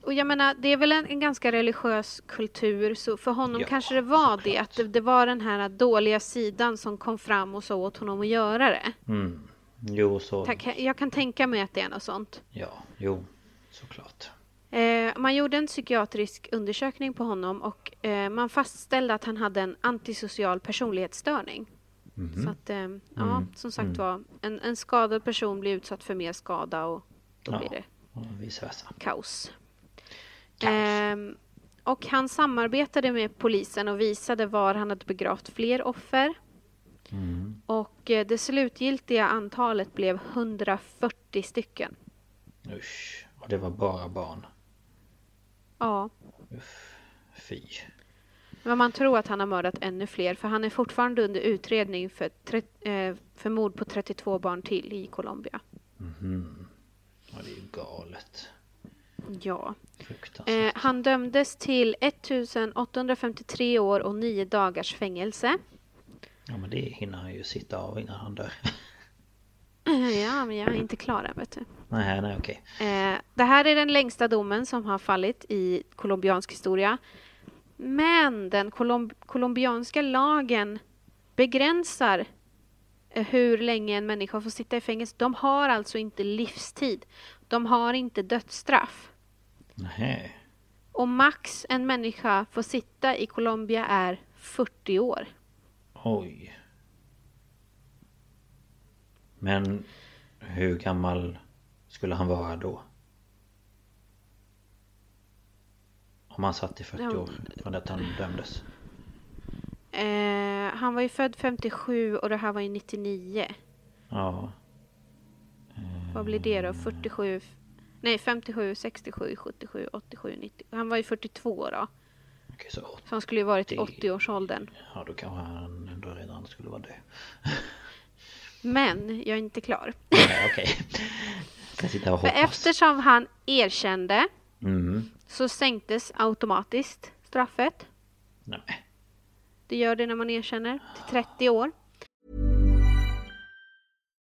Speaker 1: Och- jag menar, det är väl en, en ganska religiös kultur, så för honom
Speaker 2: Ja,
Speaker 1: kanske det var det,
Speaker 2: såklart.
Speaker 1: att det, det var den här dåliga sidan som kom fram och sa åt honom att göra det.
Speaker 2: Mm. Jo så.
Speaker 1: Tack, Jag kan tänka mig att det är något sånt.
Speaker 2: Ja. Jo. Såklart.
Speaker 1: Eh, man gjorde en psykiatrisk undersökning på honom och eh, man fastställde att han hade en antisocial personlighetsstörning.
Speaker 2: Mhm.
Speaker 1: Så att, eh,
Speaker 2: Mm.
Speaker 1: ja, som sagt var, en, en skadad person blir utsatt för mer skada och då
Speaker 2: Ja.
Speaker 1: blir det kaos.
Speaker 2: Kaos.
Speaker 1: Ehm, och han samarbetade med polisen och visade var han hade begravt fler offer.
Speaker 2: Mm.
Speaker 1: Och eh, det slutgiltiga antalet blev 140 stycken.
Speaker 2: Usch. Och det var bara barn.
Speaker 1: Ja,
Speaker 2: Fy.
Speaker 1: men man tror att han har mördat ännu fler för han är fortfarande under utredning för, eh, för mord på 32 barn till i Colombia.
Speaker 2: Mhm. Ja, det är ju galet.
Speaker 1: Ja. Eh, han dömdes till 1853 år och 9 dagars fängelse.
Speaker 2: Ja men det hinner han ju sitta av innan han dör.
Speaker 1: Ja, men jag är inte klar än, vet du.
Speaker 2: nej, nej okej.
Speaker 1: Eh, det här är den längsta domen som har fallit i colombiansk historia. Men den colom- colombianska lagen begränsar eh, hur länge en människa får sitta i fängelse. De har alltså inte livstid. De har inte dödsstraff.
Speaker 2: Nej.
Speaker 1: Och max en människa får sitta i Colombia är 40 år.
Speaker 2: Oj. Men hur gammal skulle han vara då? Om han satt i 40
Speaker 1: Ja.
Speaker 2: år från att han dömdes.
Speaker 1: Eh, han var ju född 57 och det här var ju 99.
Speaker 2: Ja.
Speaker 1: Vad blir det då? 47? Nej, 57, 67, 77, 87, 90. Han var ju 42 då.
Speaker 2: Okej, så
Speaker 1: Så han skulle ju varit i
Speaker 2: 80.
Speaker 1: 80-årsåldern.
Speaker 2: Ja, då kanske han ändå redan skulle vara död.
Speaker 1: Men jag är inte klar.
Speaker 2: Nej, okej. Ska sitta och
Speaker 1: För eftersom han erkände
Speaker 2: Mm.
Speaker 1: så sänktes automatiskt straffet.
Speaker 2: Nej.
Speaker 1: Det gör det när man erkänner till 30 år.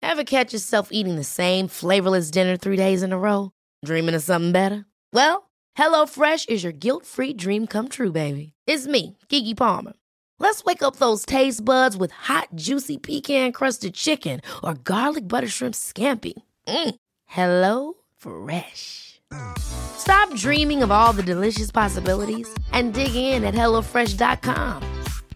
Speaker 3: Ever catch yourself eating the same flavorless dinner three days in a row? Dreaming of something better? Well, HelloFresh is your guilt-free dream come true, baby. It's me, Gigi Palmer. Let's wake up those taste buds with hot, juicy pecan-crusted chicken or garlic butter shrimp scampi. Mm. Hello Fresh. Stop dreaming of all the delicious possibilities and dig in at HelloFresh.com.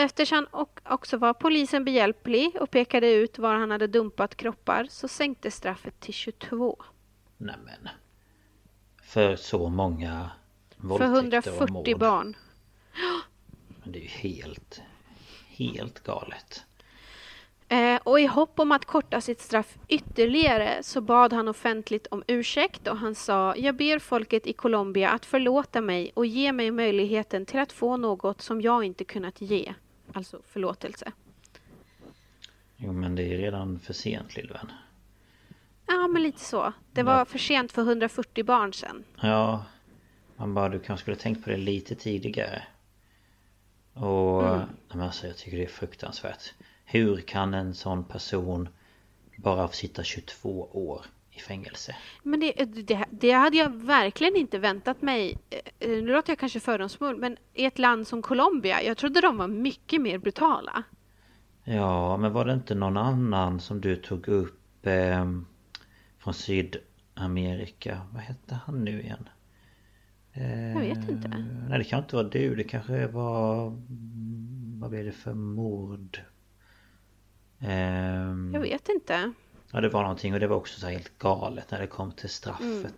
Speaker 1: Eftersom han också var polisen behjälplig och pekade ut var han hade dumpat kroppar så sänktes straffet till 22.
Speaker 2: Nämen. För så många
Speaker 1: För
Speaker 2: våldtäkter och
Speaker 1: 140
Speaker 2: mord.
Speaker 1: barn.
Speaker 2: Men det är ju helt, helt galet.
Speaker 1: Eh, och i hopp om att korta sitt straff ytterligare så bad han offentligt om ursäkt och han sa Jag ber folket i Colombia att förlåta mig och ge mig möjligheten till att få något som jag inte kunnat ge. Alltså förlåtelse.
Speaker 2: Jo men det är redan för sent lillvän.
Speaker 1: Ja, men lite så. Det var för sent för 140 barn sen.
Speaker 2: Ja. Man bara, du kanske skulle tänkt på det lite tidigare. Och
Speaker 1: Mm.
Speaker 2: men alltså, jag tycker det är fruktansvärt. Hur kan en sån person bara sitta 22 år i fängelse?
Speaker 1: Men det, det, det hade jag verkligen inte väntat mig. Eh, Nu låter jag kanske fördomsfull, men i ett land som Colombia, jag trodde de var mycket mer brutala.
Speaker 2: Ja, men var det inte någon annan som du tog upp eh, från Sydamerika? Vad hette han nu igen? Eh,
Speaker 1: Jag vet inte.
Speaker 2: Nej, det kan inte vara du. Det kanske var... Vad blev det för mord? Ehm,
Speaker 1: Jag vet inte.
Speaker 2: Ja, det var någonting och det var också så helt galet när det kom till straffet.
Speaker 1: Mm.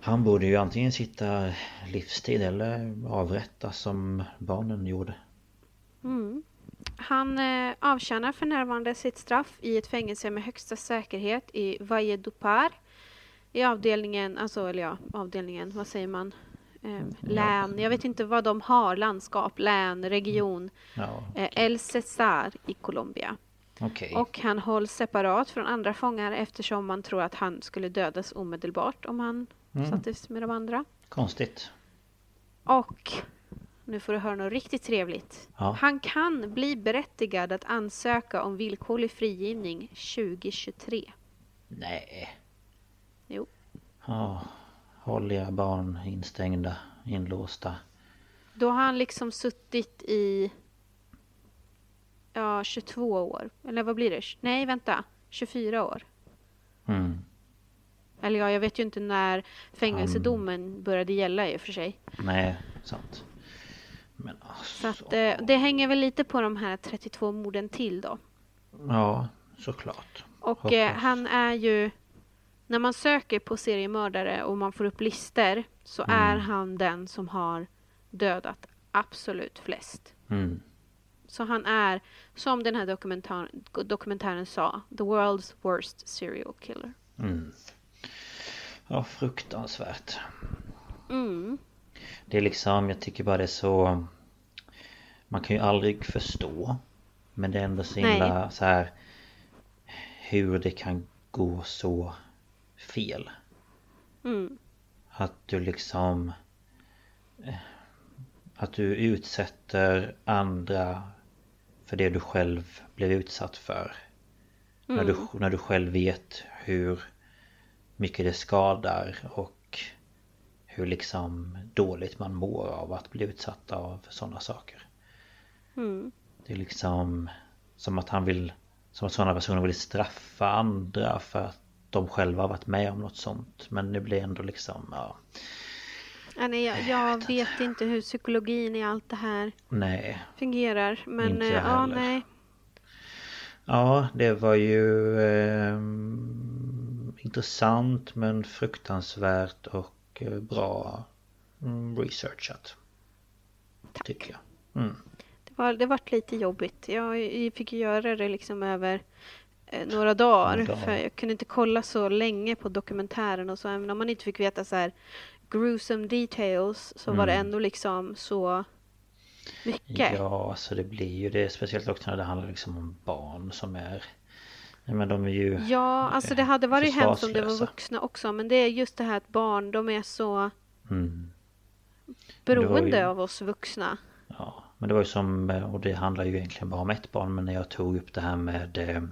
Speaker 2: Han borde ju antingen sitta livstid eller avrättas som barnen gjorde.
Speaker 1: Han eh, avtjänar för närvarande sitt straff i ett fängelse med högsta säkerhet i Valledupar. I avdelningen, alltså eller ja, avdelningen, vad säger man? Eh, län, jag vet inte vad de har, landskap, län, region.
Speaker 2: Ja,
Speaker 1: Eh, El Cesar i Colombia.
Speaker 2: Okej.
Speaker 1: Och han hålls separat från andra fångar eftersom man tror att han skulle dödas omedelbart om han sattes med de andra.
Speaker 2: Konstigt.
Speaker 1: Och nu får du höra något riktigt trevligt.
Speaker 2: Ja.
Speaker 1: Han kan bli berättigad att ansöka om villkorlig frigivning 2023.
Speaker 2: Nej.
Speaker 1: Jo.
Speaker 2: Ja, håll era barn instängda, inlåsta.
Speaker 1: Då har han liksom suttit i ja, 22 år. Eller vad blir det? Nej, vänta. 24 år.
Speaker 2: Mm.
Speaker 1: Eller ja, jag vet ju inte när fängelsedomen började gälla i och för sig.
Speaker 2: Nej, sant. Men
Speaker 1: Så
Speaker 2: alltså.
Speaker 1: att, eh, det hänger väl lite på de här 32 morden till då.
Speaker 2: Ja, såklart.
Speaker 1: Och eh, han är ju... När man söker på seriemördare och man får upp lister så är han den som har dödat absolut flest.
Speaker 2: Mm.
Speaker 1: Så han är, som den här dokumentär, dokumentären sa, the world's worst serial killer.
Speaker 2: Mm. Ja, fruktansvärt.
Speaker 1: Mm.
Speaker 2: Det är liksom, jag tycker bara det är så... Man kan ju aldrig förstå. Men det är ändå så himla
Speaker 1: Nej.
Speaker 2: så här Hur det kan gå så fel.
Speaker 1: Mm.
Speaker 2: Att du liksom... eh, Att du utsätter andra för det du själv blev utsatt för. När, du, när du själv vet hur mycket det skadar och hur liksom dåligt man mår av att bli utsatt av sådana saker.
Speaker 1: Mm.
Speaker 2: Det är liksom som att han vill Som att sådana personer vill straffa andra för att de själva har varit med om något sånt Men det blir ändå liksom ja,
Speaker 1: Ja, nej, jag, jag vet inte hur psykologin i allt det här
Speaker 2: Nej
Speaker 1: fungerar. Men
Speaker 2: Inte jag
Speaker 1: ja,
Speaker 2: heller.
Speaker 1: nej.
Speaker 2: Ja det var ju eh, Intressant men fruktansvärt och eh, bra mm, researchat Tycker jag mm.
Speaker 1: Det var, det vart lite jobbigt. Jag, jag fick göra det liksom över eh, några dagar.
Speaker 2: Dagar.
Speaker 1: För jag kunde inte kolla så länge på dokumentären och så. Även om man inte fick veta så här gruesome details så var det
Speaker 2: Mm.
Speaker 1: ändå liksom så mycket.
Speaker 2: Ja, alltså det blir ju det Speciellt också när det handlar liksom om barn som är Nej men de är ju
Speaker 1: Ja, alltså det hade varit hemskt om det var vuxna också. Men det är just det här att barn, de är så
Speaker 2: mm,
Speaker 1: beroende
Speaker 2: ju-
Speaker 1: av oss vuxna.
Speaker 2: Ja, men det var ju som Och det handlar ju egentligen bara om ett barn Men när jag tog upp det här med eh,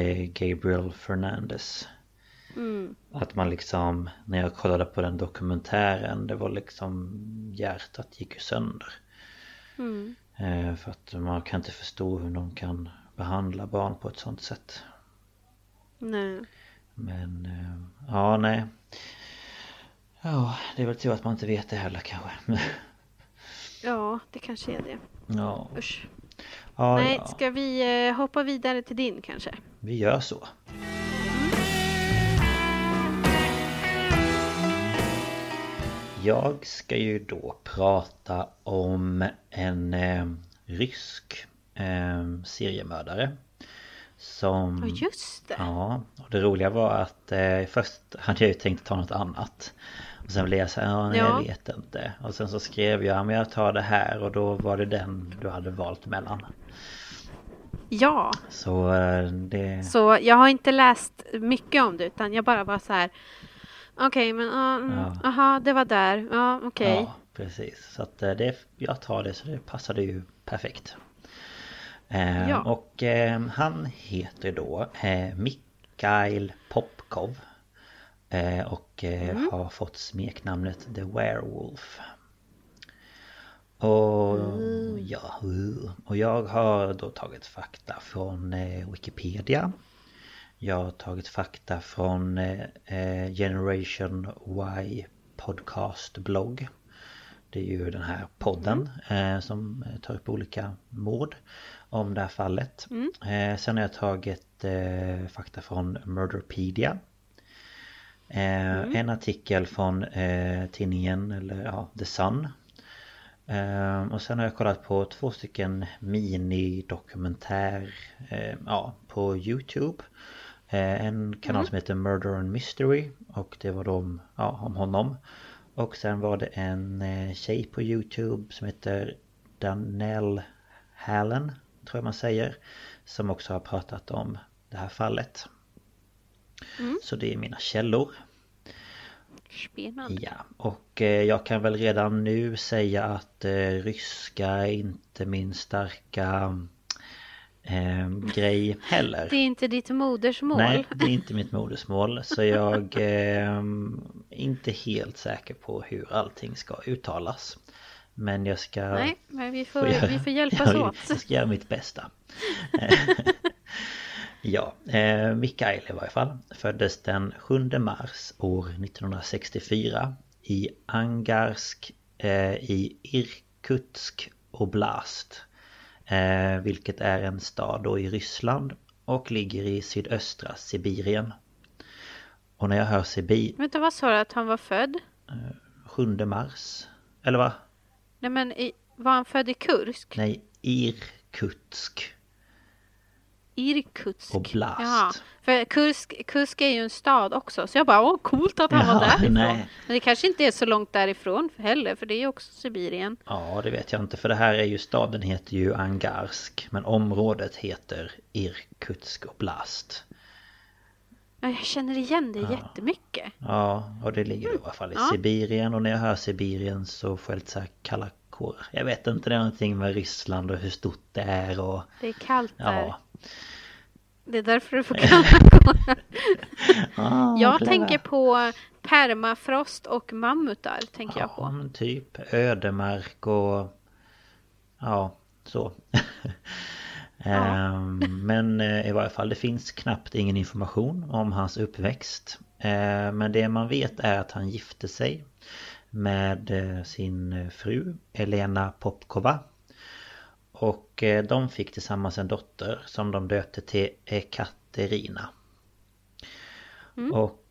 Speaker 2: eh, Gabriel Fernandez
Speaker 1: Mm.
Speaker 2: Att man liksom När jag kollade på den dokumentären Det var liksom Hjärtat gick ju sönder
Speaker 1: Mm.
Speaker 2: eh, För att man kan inte förstå hur någon kan Behandla barn på ett sånt sätt
Speaker 1: Nej.
Speaker 2: Men eh, ja nej Ja det är väl tur att man inte vet det heller kanske
Speaker 1: Ja, det kanske är det.
Speaker 2: Ja,
Speaker 1: Usch.
Speaker 2: ja,
Speaker 1: Nej,
Speaker 2: ja.
Speaker 1: ska vi eh, hoppa vidare till din kanske?
Speaker 2: vi gör så Jag ska ju då prata om en eh, rysk eh, seriemördare Som...
Speaker 1: Ja, just det.
Speaker 2: Ja, och det roliga var att eh, först hade jag ju tänkt ta något annat Och sen blev jag så här, ja, nej,
Speaker 1: Ja.
Speaker 2: jag vet inte Och sen så skrev jag, men jag tar det här och då var det den du hade valt mellan
Speaker 1: Ja,
Speaker 2: Så eh, det...
Speaker 1: så jag har inte läst mycket om det utan jag bara var så här. Okej, men ja, mm,
Speaker 2: Ja.
Speaker 1: aha, det var där. Ja, okej.
Speaker 2: Ja, precis. Så att eh, det, jag tar det så det passade ju perfekt. Eh,
Speaker 1: Ja.
Speaker 2: Och eh, han heter då eh, Mikhail Popkov. Eh, och eh,
Speaker 1: Mm.
Speaker 2: har fått smeknamnet The Werewolf. Och
Speaker 1: Mm.
Speaker 2: ja, uh. och jag har då tagit fakta från Wikipedia. Jag har tagit fakta från eh, eh, Generation Y podcast blogg. Det är ju den här podden eh, som tar upp olika mord om det här fallet. Eh, sen har jag tagit fakta från Murderpedia. Eh, En artikel från tidningen, eller ja, The Sun. Och sen har jag kollat på två stycken minidokumentär ja, på Youtube. Eh, en kanal som heter Murder and Mystery och det var de, ja, om honom. Och sen var det en eh, tjej på Youtube som heter Danelle Hallen, tror jag man säger. Som också har pratat om det här fallet. Så det är mina källor.
Speaker 1: Spännande.
Speaker 2: Ja, och eh, jag kan väl redan nu säga att ryska är inte min starka eh, grej heller.
Speaker 1: Det är inte ditt modersmål.
Speaker 2: Nej, det är inte mitt modersmål. Så jag eh, är inte helt säker på hur allting ska uttalas. Men jag ska...
Speaker 1: Nej, men vi får,
Speaker 2: göra-
Speaker 1: vi får hjälpas
Speaker 2: jag,
Speaker 1: åt.
Speaker 2: Jag ska göra mitt bästa. ja, eh, Mikael i varje fall föddes den 7 mars år 1964 i Angarsk eh, i Irkutsk oblast. Eh, vilket är en stad då i Ryssland och ligger i sydöstra Sibirien. Och när jag hör Sibir...
Speaker 1: Vänta, vad sa du att han var född?
Speaker 2: 7 mars? Eller va?
Speaker 1: Nej, men i, var han född i Kursk?
Speaker 2: Nej, Irkutsk.
Speaker 1: Irkutsk?
Speaker 2: Oblast.
Speaker 1: Ja, för Kursk, Kursk är ju en stad också. Så jag bara, åh coolt att han
Speaker 2: Ja,
Speaker 1: var därifrån.
Speaker 2: nej.
Speaker 1: Men det kanske inte är så långt därifrån heller, för det är ju också Sibirien.
Speaker 2: Ja, det vet jag inte för det här är ju staden heter ju Angarsk men området heter Irkutsk oblast.
Speaker 1: Ja, jag känner igen det jättemycket.
Speaker 2: Ja, och det ligger i alla fall i
Speaker 1: Ja.
Speaker 2: Sibirien och när jag hör Sibirien så får jag lite så här kalla kårar. Jag vet inte, det är någonting med Ryssland och hur stort det är och
Speaker 1: Det är kallt där.
Speaker 2: ja.
Speaker 1: Det är därför du får kalla.
Speaker 2: Ah,
Speaker 1: Jag tänker på permafrost och mammutar. Tänker jag
Speaker 2: Ja,
Speaker 1: på.
Speaker 2: men typ ödemark och ja, så. Ehm, men eh, i varje fall det finns knappt ingen information om hans uppväxt. Ehm, men det man vet är att han gifte sig med eh, sin fru Elena Popkova. Och eh, de fick tillsammans en dotter som de döpte till Ekaterina. Mm. Och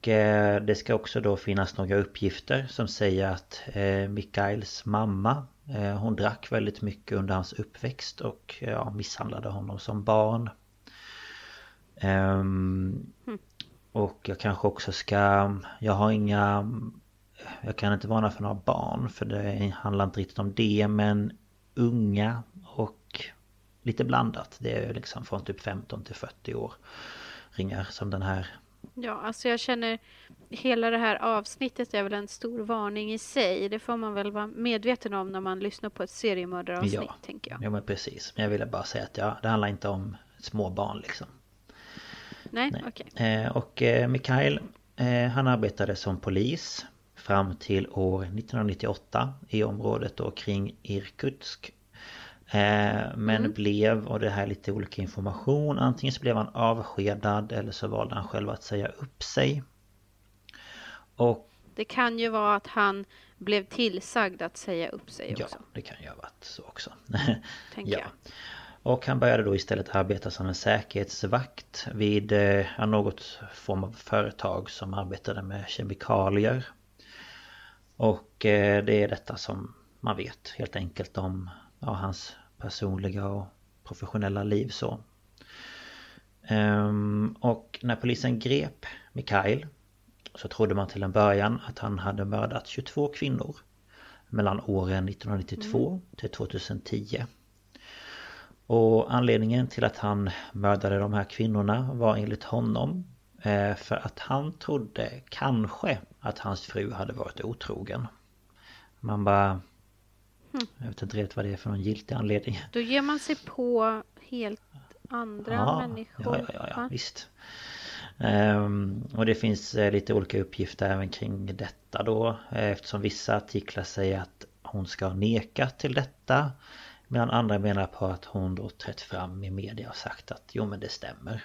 Speaker 2: det ska också då finnas några uppgifter som säger att Mikaels mamma Eh, hon drack väldigt mycket under hans uppväxt och ja, misshandlade honom som barn. Um, mm. Och jag kanske också ska... Jag har inga... Jag kan inte varna för några barn för det handlar inte riktigt om det men unga lite blandat. Det är liksom från typ 15 till 40 år ringar som den här
Speaker 1: Ja, alltså jag känner hela det här avsnittet är väl en stor varning i sig. Det får man väl vara medveten om när man lyssnar på ett seriemördaravsnitt, ja. tänker jag.
Speaker 2: Ja, men precis. Men jag ville bara säga att ja, det handlar inte om små barn liksom.
Speaker 1: Nej, okej.
Speaker 2: Okay. Eh, och eh, Mikael, eh, han arbetade som polis fram till år 1998 i området då kring Irkutsk men mm. blev, och det här är lite olika information, antingen så blev han avskedad eller så valde han själv att säga upp sig. Och
Speaker 1: det kan ju vara att han blev tillsagd att säga upp sig också.
Speaker 2: Ja, det kan ju ha varit så också. Tänker ja. jag. Och han började då istället arbeta som en säkerhetsvakt vid eh, något form av företag som arbetade med kemikalier. Och eh, det är detta som man vet helt enkelt om ja, hans personliga och professionella liv så. Um, och när polisen grep Mikael så trodde man till en början att han hade mördat 22 kvinnor mellan åren 1992 mm. till 2010. Och anledningen till att han mördade de här kvinnorna var enligt honom eh, för att han trodde kanske att hans fru hade varit otrogen. Man bara Mm. Jag vet inte riktigt vad det är för någon giltig anledning.
Speaker 1: Då ger man sig på helt andra ja, människor.
Speaker 2: Ja, ja, ja, visst. Um, och det finns uh, lite olika uppgifter även kring detta då. Uh, eftersom vissa artiklar säger att hon ska neka till detta. Medan andra menar på att hon då trätt fram i media och sagt att jo men det stämmer.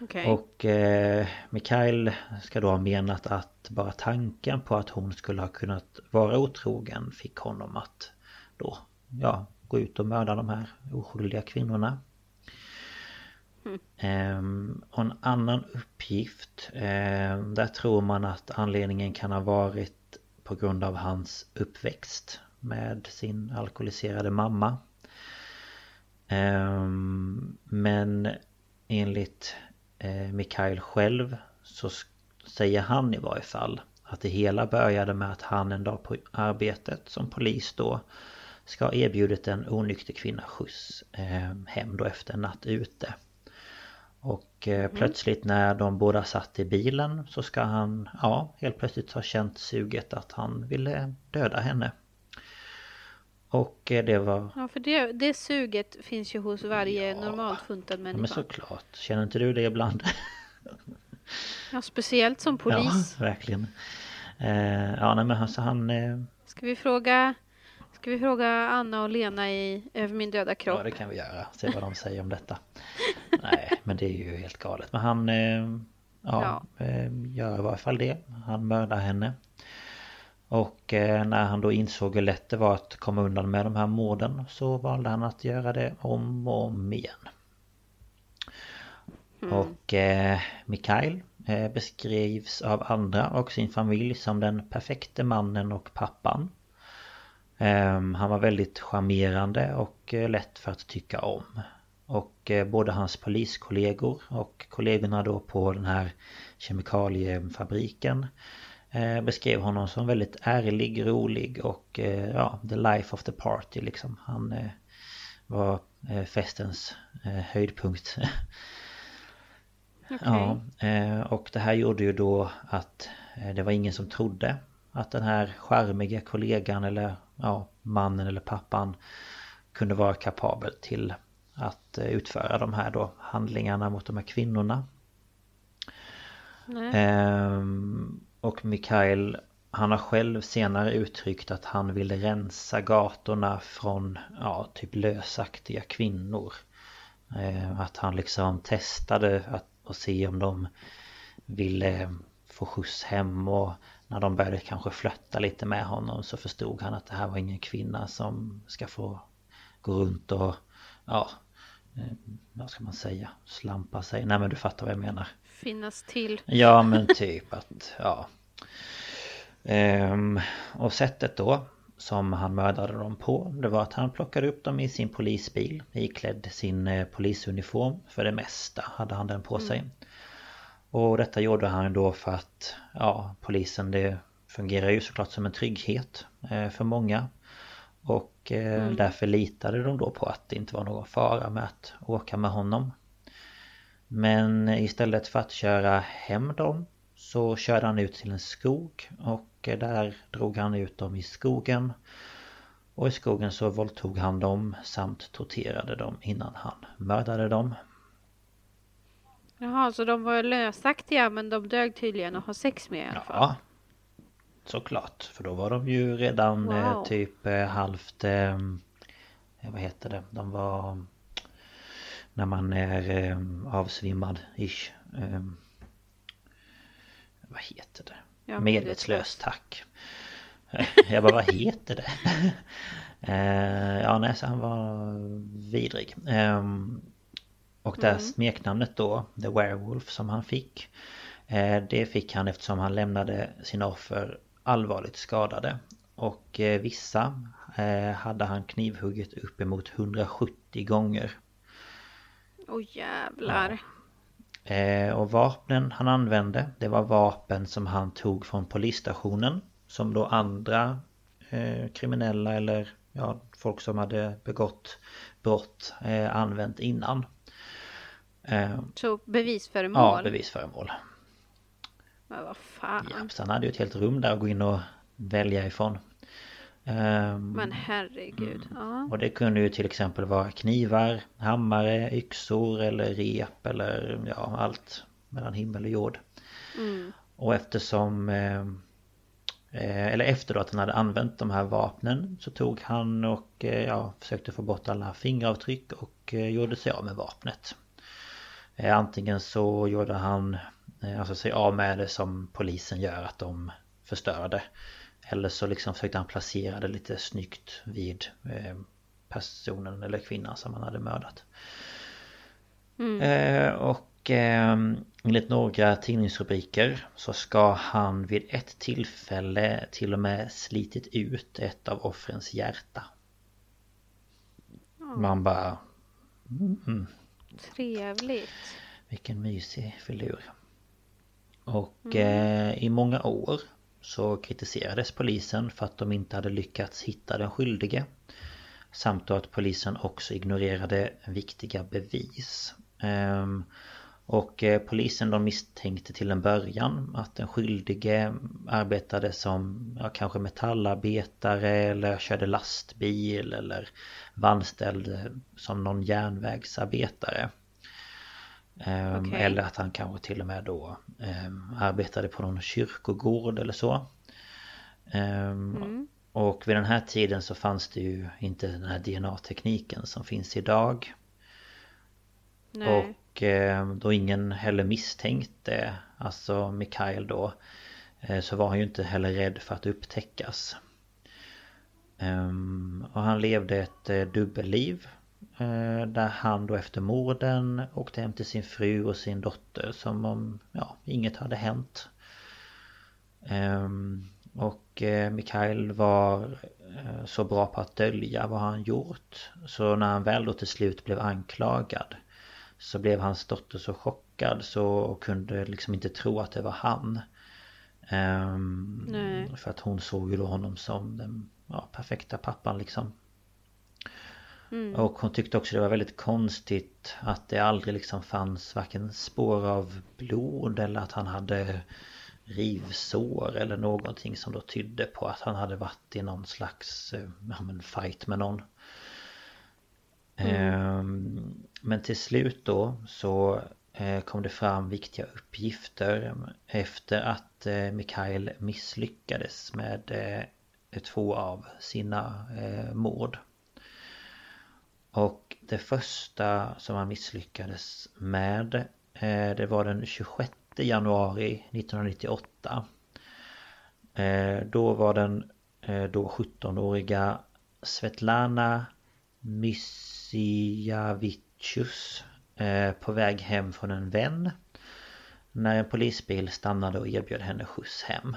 Speaker 2: Okay. Och eh, Mikael ska då ha menat att bara tanken på att hon skulle ha kunnat vara otrogen fick honom att då, ja, gå ut och mörda de här oskyldiga kvinnorna. Mm. Eh, och en annan uppgift, eh, där tror man att anledningen kan ha varit på grund av hans uppväxt med sin alkoholiserade mamma. Ehm, men enligt eh, Mikael själv så säger han i varje fall att det hela började med att han en dag på arbetet som polis då ska ha erbjudit en onykter kvinna skjuts eh, hem då efter en natt ute. Och eh, mm. plötsligt när de båda satt i bilen så ska han, ja, helt plötsligt ha känt suget att han ville döda henne. Och eh, det var...
Speaker 1: Ja, för det, det suget finns ju hos varje ja, normalt funtad människa.
Speaker 2: men såklart. Känner inte du det ibland?
Speaker 1: ja, speciellt som polis.
Speaker 2: Ja, verkligen. Eh, ja, nej men alltså han... Eh...
Speaker 1: Ska vi fråga... Ska vi fråga Anna och Lena i Över min döda kropp?
Speaker 2: Ja, det kan vi göra. Se vad de säger om detta. nej, men det är ju helt galet. Men han... Eh, ja, ja. Eh, gör i varje fall det. Han mördar henne. Och eh, när han då insåg hur lätt det var att komma undan med de här morden så valde han att göra det om och om igen. Mm. Och eh, Mikael eh, beskrivs av andra och sin familj som den perfekte mannen och pappan. Eh, han var väldigt charmerande och eh, lätt för att tycka om. Och eh, både hans poliskollegor och kollegorna då på den här kemikaliefabriken Eh, beskrev honom som väldigt ärlig, rolig och eh, ja, the life of the party liksom. Han eh, var festens höjdpunkt. Okay. Ja, och det här gjorde ju då att det var ingen som trodde att den här charmiga kollegan eller ja, mannen eller pappan kunde vara kapabel till att utföra de här då handlingarna mot de här kvinnorna. Ehm, och Mikael han har själv senare uttryckt att han ville rensa gatorna från ja, typ lösaktiga kvinnor. Eh, att han liksom testade att, att se om de ville få skjuts hem och när de började kanske flötta lite med honom så förstod han att det här var ingen kvinna som ska få gå runt och ja, eh, vad ska man säga, slampa sig. Nej men du fattar vad jag menar.
Speaker 1: Finnas till.
Speaker 2: Ja men typ att, ja. Ehm, och sättet då som han mördade dem på det var att han plockade upp dem i sin polisbil iklädd sin eh, polisuniform för det mesta hade han den på sig. Och detta gjorde han då för att ja, polisen det fungerar ju såklart som en trygghet eh, för många. Och eh,
Speaker 1: Mm.
Speaker 2: därför litade de då på att det inte var någon fara med att åka med honom. Men istället för att köra hem dem så körde han ut till en skog och eh, där drog han ut dem i skogen. Och i skogen så våldtog han dem samt torterade dem innan han mördade dem.
Speaker 1: Jaha, så de var lösaktiga men de dög tydligen och har sex med i alla fall.
Speaker 2: Ja Såklart, för då var de ju redan eh,
Speaker 1: Wow.
Speaker 2: typ eh, halvt eh, Vad heter det? De var När man är eh, avsvimmad ish eh, Vad heter det?
Speaker 1: Ja,
Speaker 2: Medvetslös, tack. Jag bara, vad heter det? eh, ja, nej, så han var vidrig. Ehm, Och det här smeknamnet då, The Werewolf som han fick eh, Det fick han eftersom han lämnade sina offer allvarligt skadade. Och eh, vissa hade han knivhuggit uppemot 170 gånger.
Speaker 1: Åh jävlar.
Speaker 2: Eh, och vapnen han använde det var vapen som han tog från polisstationen Som då andra eh, kriminella eller ja, folk som hade begått brott eh, använt innan eh,
Speaker 1: Så bevisföremål?
Speaker 2: Ja, bevisföremål
Speaker 1: Men vad fan.
Speaker 2: ja, Så han hade ju ett helt rum där att gå in och välja ifrån Ehm,
Speaker 1: Men herregud. Ja.
Speaker 2: Och det kunde ju till exempel vara knivar, hammare, yxor eller rep eller ja allt mellan himmel och jord.
Speaker 1: Mm.
Speaker 2: Och eftersom eh, eh, Eller efter då att han hade använt de här vapnen så tog han och eh, ja, försökte få bort alla fingeravtryck och eh, gjorde sig av med vapnet. Eh, Antingen så gjorde han alltså sig av med det som polisen gör att de förstör det. Eller så liksom försökte han placera det lite snyggt vid eh, personen eller kvinnan som han hade mördat. Eh, och eh, enligt några tidningsrubriker så ska han vid ett tillfälle till och med slitit ut ett av offrens hjärta. Man bara... Mm,
Speaker 1: Trevligt.
Speaker 2: vilken mysig filur. Och eh, i många år så kritiserades polisen för att de inte hade lyckats hitta den skyldige. Samt då att polisen också ignorerade viktiga bevis. Ehm, och eh, polisen de misstänkte till en början att den skyldige arbetade som ja, kanske metallarbetare eller körde lastbil eller var anställd som någon järnvägsarbetare. Ehm,
Speaker 1: Okej.
Speaker 2: Eller att han kanske till och med då ehm, arbetade på någon kyrkogård eller så. Ehm, Och vid den här tiden så fanns det ju inte den här DNA-tekniken som finns idag.
Speaker 1: Nej.
Speaker 2: Och då ingen heller misstänkte, alltså Mikael då, eh, så var han ju inte heller rädd för att upptäckas. Och han levde ett eh, dubbelliv. Eh, Där han då efter morden åkte hem till sin fru och sin dotter som om ja, inget hade hänt. Ehm, Och eh, Mikael var eh, så bra på att dölja vad han gjort. Så när han väl då till slut blev anklagad så blev hans dotter så chockad så och kunde liksom inte tro att det var han. Ehm,
Speaker 1: Nej.
Speaker 2: för att hon såg ju då honom som den ja, perfekta pappan liksom. Och hon tyckte också det var väldigt konstigt att det aldrig liksom fanns varken spår av blod eller att han hade rivsår eller någonting som då tydde på att han hade varit i någon slags eh, ja, men fight med någon. Ehm, Men till slut då så eh, kom det fram viktiga uppgifter efter att eh, Mikhail misslyckades med två av sina mord. Och det första som han misslyckades med eh, det var den 26 januari 1998. Eh, då var den eh, då 17-åriga Svetlana Mysiavicius på väg hem från en vän när en polisbil stannade och erbjöd henne skjuts hem.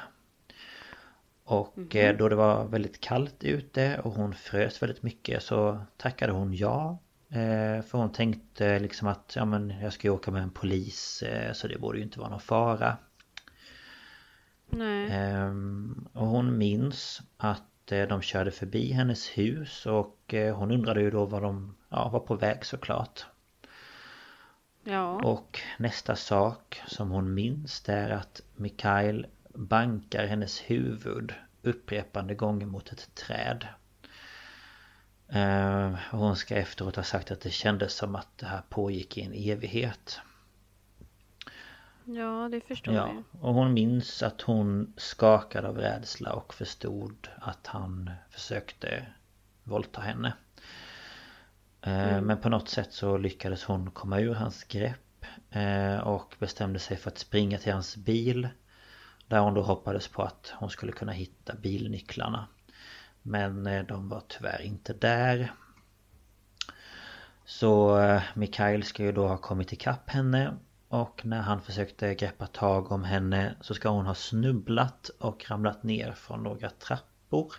Speaker 2: Och mm då det var väldigt kallt ute och hon frös väldigt mycket så tackade hon ja. Eh, för hon tänkte liksom att ja men jag ska ju åka med en polis eh, så det borde ju inte vara någon fara.
Speaker 1: Nej.
Speaker 2: Ehm, och hon minns att de körde förbi hennes hus och hon undrade ju då vad de ja, var på väg såklart.
Speaker 1: Ja.
Speaker 2: Och nästa sak som hon minns det är att Mikael bankar hennes huvud upprepande gånger mot ett träd. Eh, hon ska efteråt ha sagt att det kändes som att det här pågick i en evighet.
Speaker 1: Ja, det förstår ja, jag.
Speaker 2: Och hon minns att hon skakade av rädsla och förstod att han försökte våldta henne. Eh, mm. Men på något sätt så lyckades hon komma ur hans grepp eh, och bestämde sig för att springa till hans bil där hon då hoppades på att hon skulle kunna hitta bilnycklarna. Men eh, de var tyvärr inte där. Så eh, Mikael ska ju då ha kommit ikapp henne och när han försökte greppa tag om henne så ska hon ha snubblat och ramlat ner från några trappor.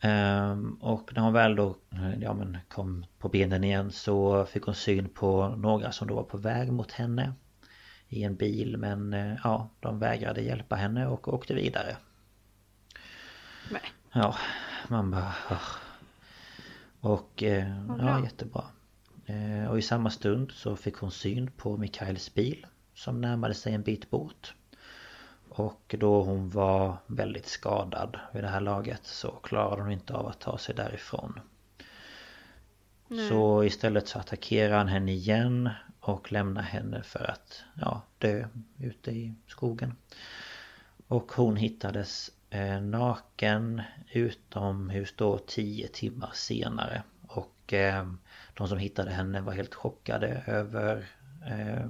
Speaker 2: Ehm, och när hon väl då eh, ja, men kom på benen igen så fick hon syn på några som då var på väg mot henne i en bil men eh, ja, de vägrade hjälpa henne och åkte vidare.
Speaker 1: Nej.
Speaker 2: Ja, man bara... Och eh, ja, jättebra. Eh, och i samma stund så fick hon syn på Mikaels bil som närmade sig en bit bort. Och då hon var väldigt skadad vid det här laget så klarade hon inte av att ta sig därifrån. Nej. Så istället så attackerar han henne igen och lämnar henne för att ja, dö ute i skogen. Och hon hittades eh, naken utomhus då tio timmar senare. Och eh, de som hittade henne var helt chockade över eh,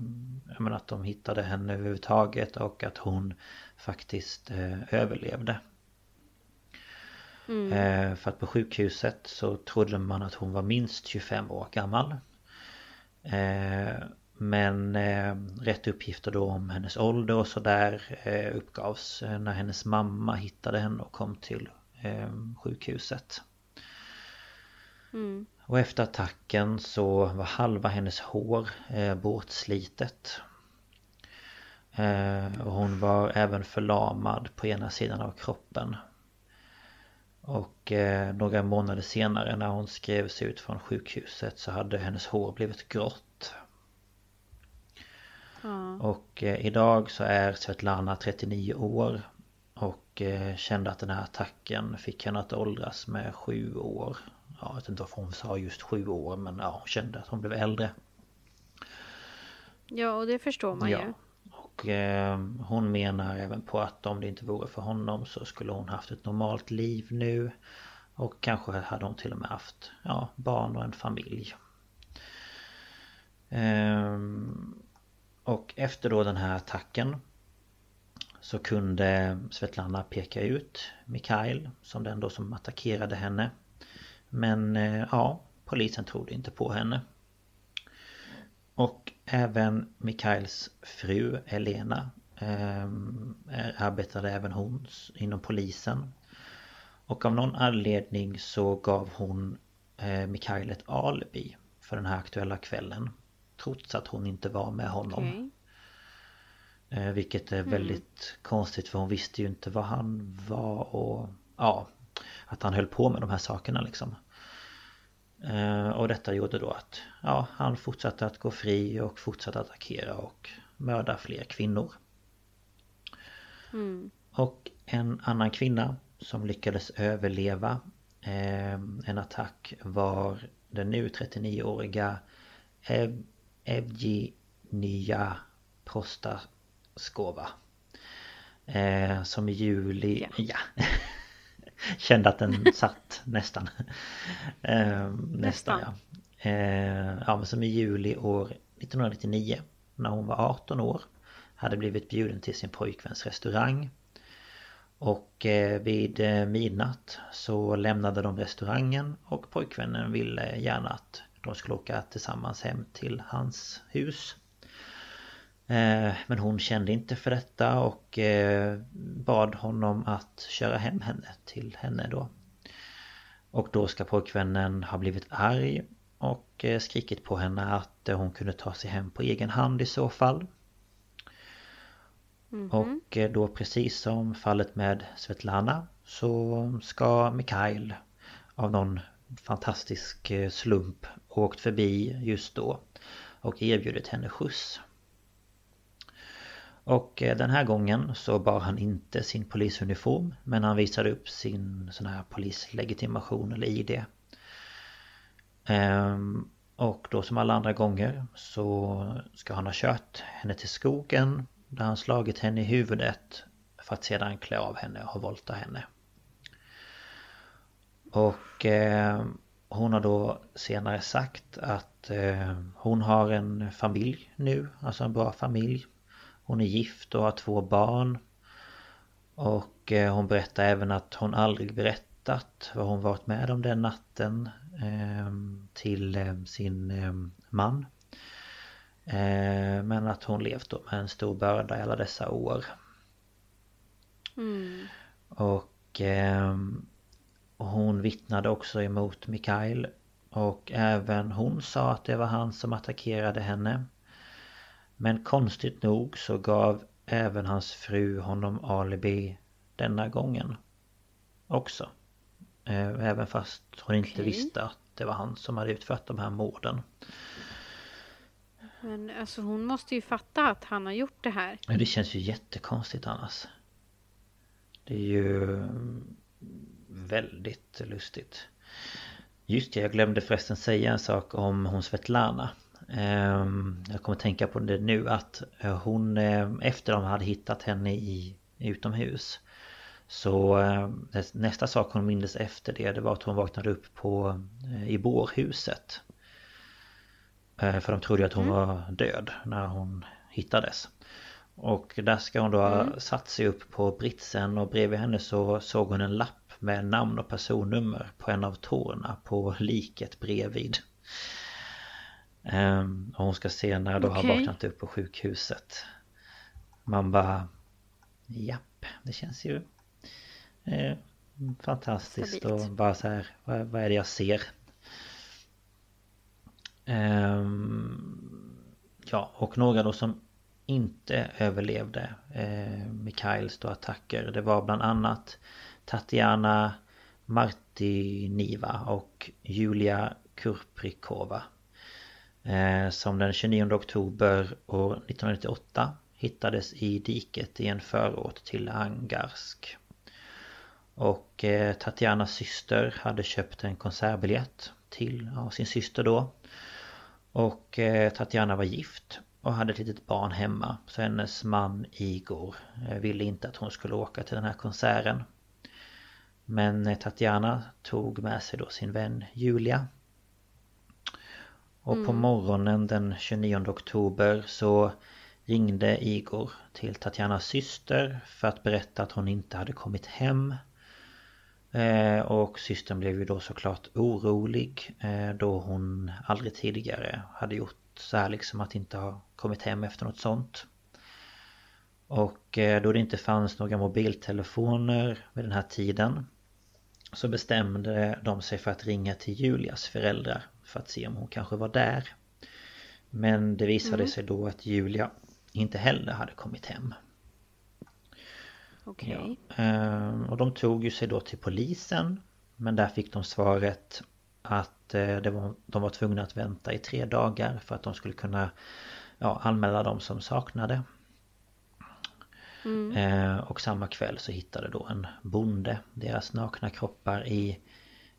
Speaker 2: att de hittade henne överhuvudtaget och att hon faktiskt eh, överlevde. Mm. Eh, för att på sjukhuset så trodde man att hon var minst 25 år gammal. Eh, men eh, rätt uppgifter då om hennes ålder och sådär eh, uppgavs när hennes mamma hittade henne och kom till sjukhuset.
Speaker 1: Mm.
Speaker 2: Och efter attacken så var halva hennes hår bortslitet. Och hon var även förlamad på ena sidan av kroppen. Och eh, några månader senare när hon skrevs ut från sjukhuset så hade hennes hår blivit grått.
Speaker 1: Mm.
Speaker 2: Och eh, idag så är Svetlana 39 år. Och eh, kände att den här attacken fick henne att åldras med sju år. Jag vet inte varför hon sa just sju år men ja, hon kände att hon blev äldre.
Speaker 1: Ja, och det förstår man ja. ju.
Speaker 2: Och eh, hon menar även på att om det inte vore för honom så skulle hon haft ett normalt liv nu. Och kanske hade hon till och med haft ja, barn och en familj. Ehm, och efter då den här attacken så kunde Svetlana peka ut Mikhail som den då som attackerade henne. Men eh, ja, polisen trodde inte på henne. Och även Mikhails fru Elena eh, arbetade även hon inom polisen. Och av någon anledning så gav hon eh, Mikhail ett alibi för den här aktuella kvällen. Trots att hon inte var med honom. Okay. Eh, vilket är mm. väldigt konstigt för hon visste ju inte vad han var och ja, att han höll på med de här sakerna liksom. Eh, och detta gjorde då att ja, han fortsatte att gå fri och fortsatte attackera och mörda fler kvinnor.
Speaker 1: Mm.
Speaker 2: Och en annan kvinna som lyckades överleva eh, en attack var den nu 39-åriga Ev Evgi Nya Prostaskova. Eh, som i juli, ja. ja. Kände att den satt nästan. Eh, nästan, nästan ja. Eh, ja men som i juli år 1999 när hon var 18 år hade blivit bjuden till sin pojkväns restaurang. Och eh, vid midnatt så lämnade de restaurangen och pojkvännen ville gärna att de skulle åka tillsammans hem till hans hus. Eh, men hon kände inte för detta och bad honom att köra hem henne till henne då. Och då ska pojkvännen ha blivit arg och skrikit på henne att hon kunde ta sig hem på egen hand i så fall. Mm -hmm. Och eh, då precis som fallet med Svetlana så ska Mikhail av någon fantastisk eh, slump åkt förbi just då och erbjudit henne skjuts. Och eh, den här gången så bar han inte sin polisuniform men han visade upp sin sån här polislegitimation eller ID. Ehm, och då som alla andra gånger så ska han ha kört henne till skogen där han slagit henne i huvudet för att sedan klä av henne och våldta henne. Och eh, hon har då senare sagt att eh, hon har en familj nu, alltså en bra familj. Hon är gift och har två barn. Och eh, hon berättar även att hon aldrig berättat vad hon varit med om den natten eh, till eh, sin eh, man. Eh, men att hon levt med en stor börda i alla dessa år. Mm. Och hon vittnade också emot Mikael. Och även hon sa att det var han som attackerade henne. Men konstigt nog så gav även hans fru honom alibi denna gången. Också. Eh, även fast hon inte okay. visste att det var han som hade utfört de här morden.
Speaker 1: Men alltså hon måste ju fatta att han har gjort det här.
Speaker 2: Men det känns ju jättekonstigt annars. Det är ju väldigt lustigt. Just det, jag glömde förresten säga en sak om hon Svetlana. Ehm, jag kommer tänka på det nu att hon eh, efter de hade hittat henne i utomhus så eh, nästa sak hon mindes efter det, det var att hon vaknade upp på eh, i bårhuset Eh, för de trodde att hon mm. var död när hon hittades. Och där ska hon då ha mm. satt sig upp på britsen och bredvid henne så såg hon en lapp med namn och personnummer på en av tårna på liket bredvid. Um, och hon ska senare då okay. ha vaknat upp på sjukhuset. Man bara... Japp, det känns ju eh, fantastiskt Stabilt. och bara så här, vad, vad är det jag ser? Ehm, ja, och några då som inte överlevde eh, Mikhails då attacker det var bland annat Tatiana Martiniva och Julia Kurprikova. Eh, som den 29 oktober år 1998 hittades i diket i en förort till Angarsk. Och eh, Tatianas syster hade köpt en konsertbiljett till ja, sin syster då. Och eh, Tatjana var gift och hade ett litet barn hemma. Så hennes man Igor eh, ville inte att hon skulle åka till den här konserten. Men eh, Tatjana tog med sig då sin vän Julia. Och mm. på morgonen den 29 oktober så ringde Igor till Tatjanas syster för att berätta att hon inte hade kommit hem. Eh, och systern blev ju då såklart orolig eh, då hon aldrig tidigare hade gjort så här liksom att inte ha kommit hem efter något sånt. Och eh, då det inte fanns några mobiltelefoner vid den här tiden så bestämde de sig för att ringa till Julias föräldrar för att se om hon kanske var där. Men det visade mm. sig då att Julia inte heller hade kommit hem.
Speaker 1: Okej. Okay.
Speaker 2: Ja. Ehm, och de tog ju sig då till polisen. Men där fick de svaret att eh, det var, de var tvungna att vänta i tre dagar för att de skulle kunna ja, anmäla dem som saknade. Mm. Ehm, och samma kväll så hittade då en bonde deras nakna kroppar i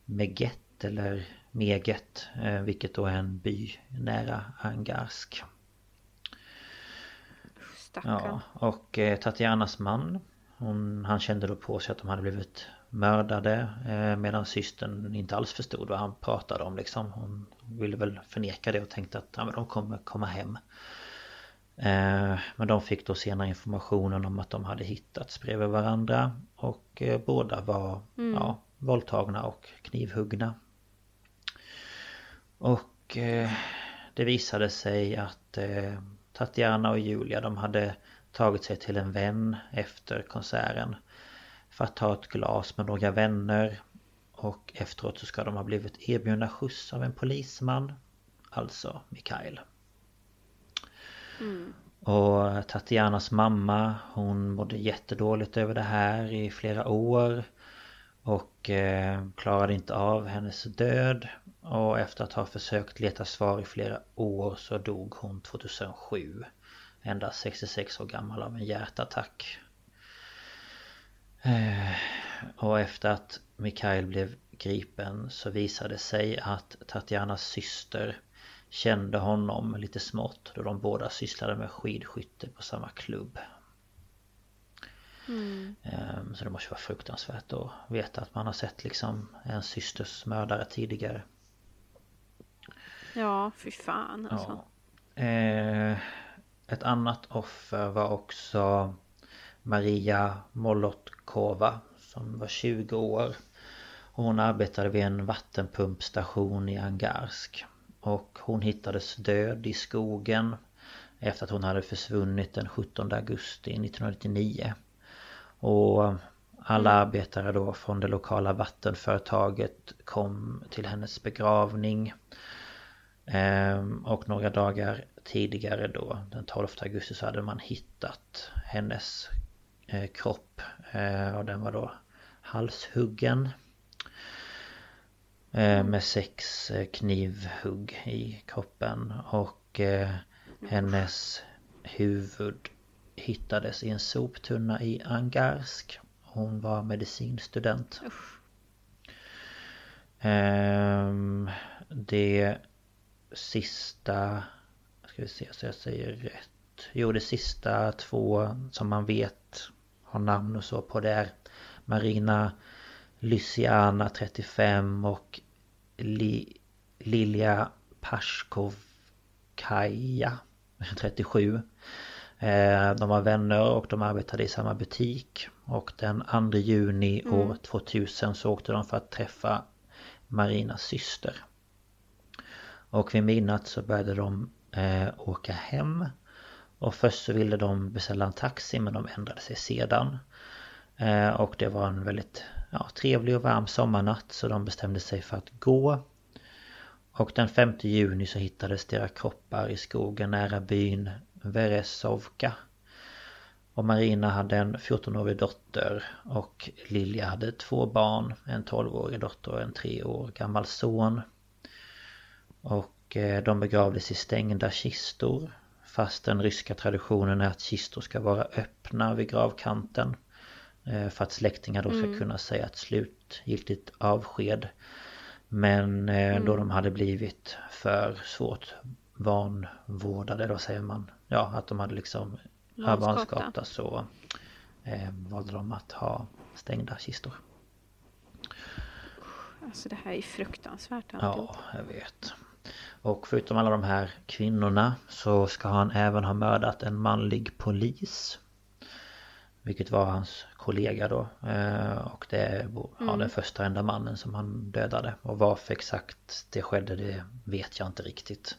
Speaker 2: Meget eller Meget, eh, vilket då är en by nära Angarsk.
Speaker 1: Stackarn.
Speaker 2: Ja, och eh, Tatianas man hon, Han kände då på sig att de hade blivit mördade eh, Medan systern inte alls förstod vad han pratade om liksom Hon ville väl förneka det och tänkte att ja, men de kommer komma hem eh, Men de fick då senare informationen om att de hade hittats bredvid varandra Och eh, båda var
Speaker 1: Mm.
Speaker 2: ja, våldtagna och knivhuggna Och eh, det visade sig att eh, Tatiana och Julia de hade tagit sig till en vän efter konserten För att ta ett glas med några vänner. Och efteråt så ska de ha blivit erbjudna skjuts av en polisman Alltså Mikael. Och Tatianas mamma hon mådde jättedåligt över det här i flera år och eh, klarade inte av hennes död. Och efter att ha försökt leta svar i flera år så dog hon 2007 Endast 66 år gammal av en hjärtattack. Eh, Och efter att Mikael blev gripen så visade det sig att Tatianas syster Kände honom lite smått då de båda sysslade med skidskytte på samma klubb. Ehm, Så det måste vara fruktansvärt att veta att man har sett liksom en systers mördare tidigare.
Speaker 1: Ja, fy fan alltså.
Speaker 2: Ja. Eh, Ett annat offer var också Maria Molotkova som var 20 år. Hon arbetade vid en vattenpumpstation i Angarsk. Och hon hittades död i skogen efter att hon hade försvunnit den 17 augusti 1999. Och alla arbetare då från det lokala vattenföretaget kom till hennes begravning. Ehm, och några dagar tidigare då, den 12 augusti, så hade man hittat hennes eh, kropp. Eh, och den var då halshuggen. Eh, med sex eh, knivhugg i kroppen. Och eh, hennes huvud hittades i en soptunna i Angarsk. Hon var medicinstudent. Ehm, det sista... Ska vi se så jag säger rätt. Jo, det sista två som man vet har namn och så på det är Marina Lysiana 35 och Li, Lilja Pashkovkaja 37. Eh, De var vänner och de arbetade i samma butik. Och den 2 juni år 2000 så åkte de för att träffa Marinas syster. Och vid midnatt så började de eh, åka hem. Och först så ville de beställa en taxi men de ändrade sig sedan. Eh, och det var en väldigt ja, trevlig och varm sommarnatt så de bestämde sig för att gå. Och den 5 juni så hittades deras kroppar i skogen nära byn Veresovka. Och Marina hade en 14-årig dotter och Lilja hade två barn. En 12-årig dotter och en 3 år gammal son. Och eh, de begravdes i stängda kistor. Fast den ryska traditionen är att kistor ska vara öppna vid gravkanten. eh, För att släktingar då ska kunna säga ett slutgiltigt avsked. Men eh, då de hade blivit för svårt vanvårdade då säger man. Ja att de hade liksom
Speaker 1: Vanskapta.
Speaker 2: så eh, valde de att ha stängda kistor.
Speaker 1: Alltså det här är fruktansvärt alltihop.
Speaker 2: Ja, jag vet. Och förutom alla de här kvinnorna så ska han även ha mördat en manlig polis. Vilket var hans kollega då. Eh, Och det är ja, den första enda mannen som han dödade. Och varför exakt det skedde det vet jag inte riktigt.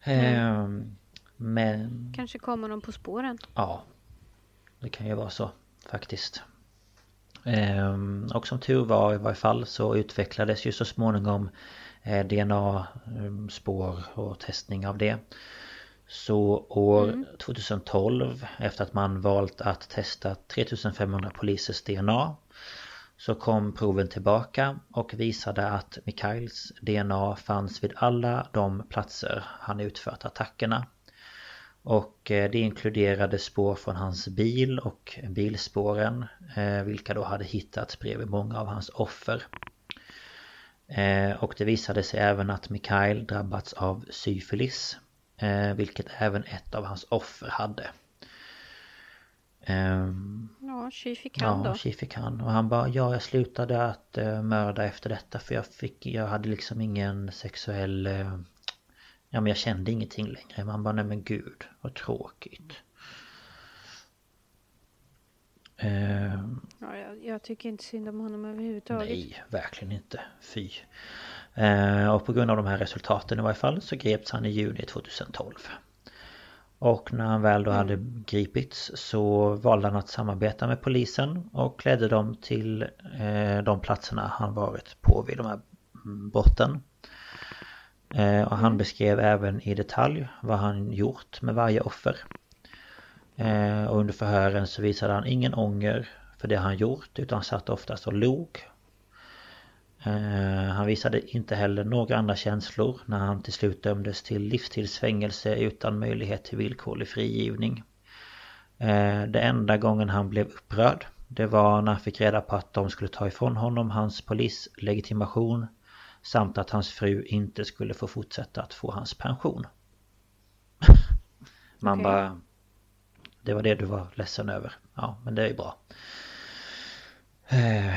Speaker 2: Eh, Men
Speaker 1: Kanske kommer de på spåren.
Speaker 2: Ja Det kan ju vara så faktiskt Ehm, Och som tur var i varje fall så utvecklades ju så småningom eh, DNA-spår och testning av det Så år 2012 efter att man valt att testa 3500 polisers DNA så kom proven tillbaka och visade att Mikhails DNA fanns vid alla de platser han utfört attackerna. Och eh, det inkluderade spår från hans bil och bilspåren eh, vilka då hade hittats bredvid många av hans offer. Eh, Och det visade sig även att Mikhail drabbats av syfilis. Vilket även ett av hans offer hade.
Speaker 1: Um, ja, tji fick han
Speaker 2: då. Ja, tji fick han. Och han bara, ja jag slutade att mörda efter detta för jag fick, jag hade liksom ingen sexuell... Uh, ja men jag kände ingenting längre. Man bara, nej men gud, vad tråkigt.
Speaker 1: Uh, ja, jag, jag, tycker inte synd om honom överhuvudtaget.
Speaker 2: Nej, verkligen inte. Fy. Uh, och på grund av de här resultaten i varje fall så greps han i juni 2012. Och när han väl då hade mm. gripits så valde han att samarbeta med polisen och ledde dem till eh, de platserna han varit på vid de här brotten. Eh, och han mm. beskrev även i detalj vad han gjort med varje offer. Eh, och under förhören så visade han ingen ånger för det han gjort utan satt oftast och log Eh, han visade inte heller några andra känslor när han till slut dömdes till livstidsfängelse utan möjlighet till villkorlig frigivning. Eh, det enda gången han blev upprörd det var när han fick reda på att de skulle ta ifrån honom hans polislegitimation samt att hans fru inte skulle få fortsätta att få hans pension. Man okay. bara... Det var det du var ledsen över. Ja, men det är ju bra. Eh,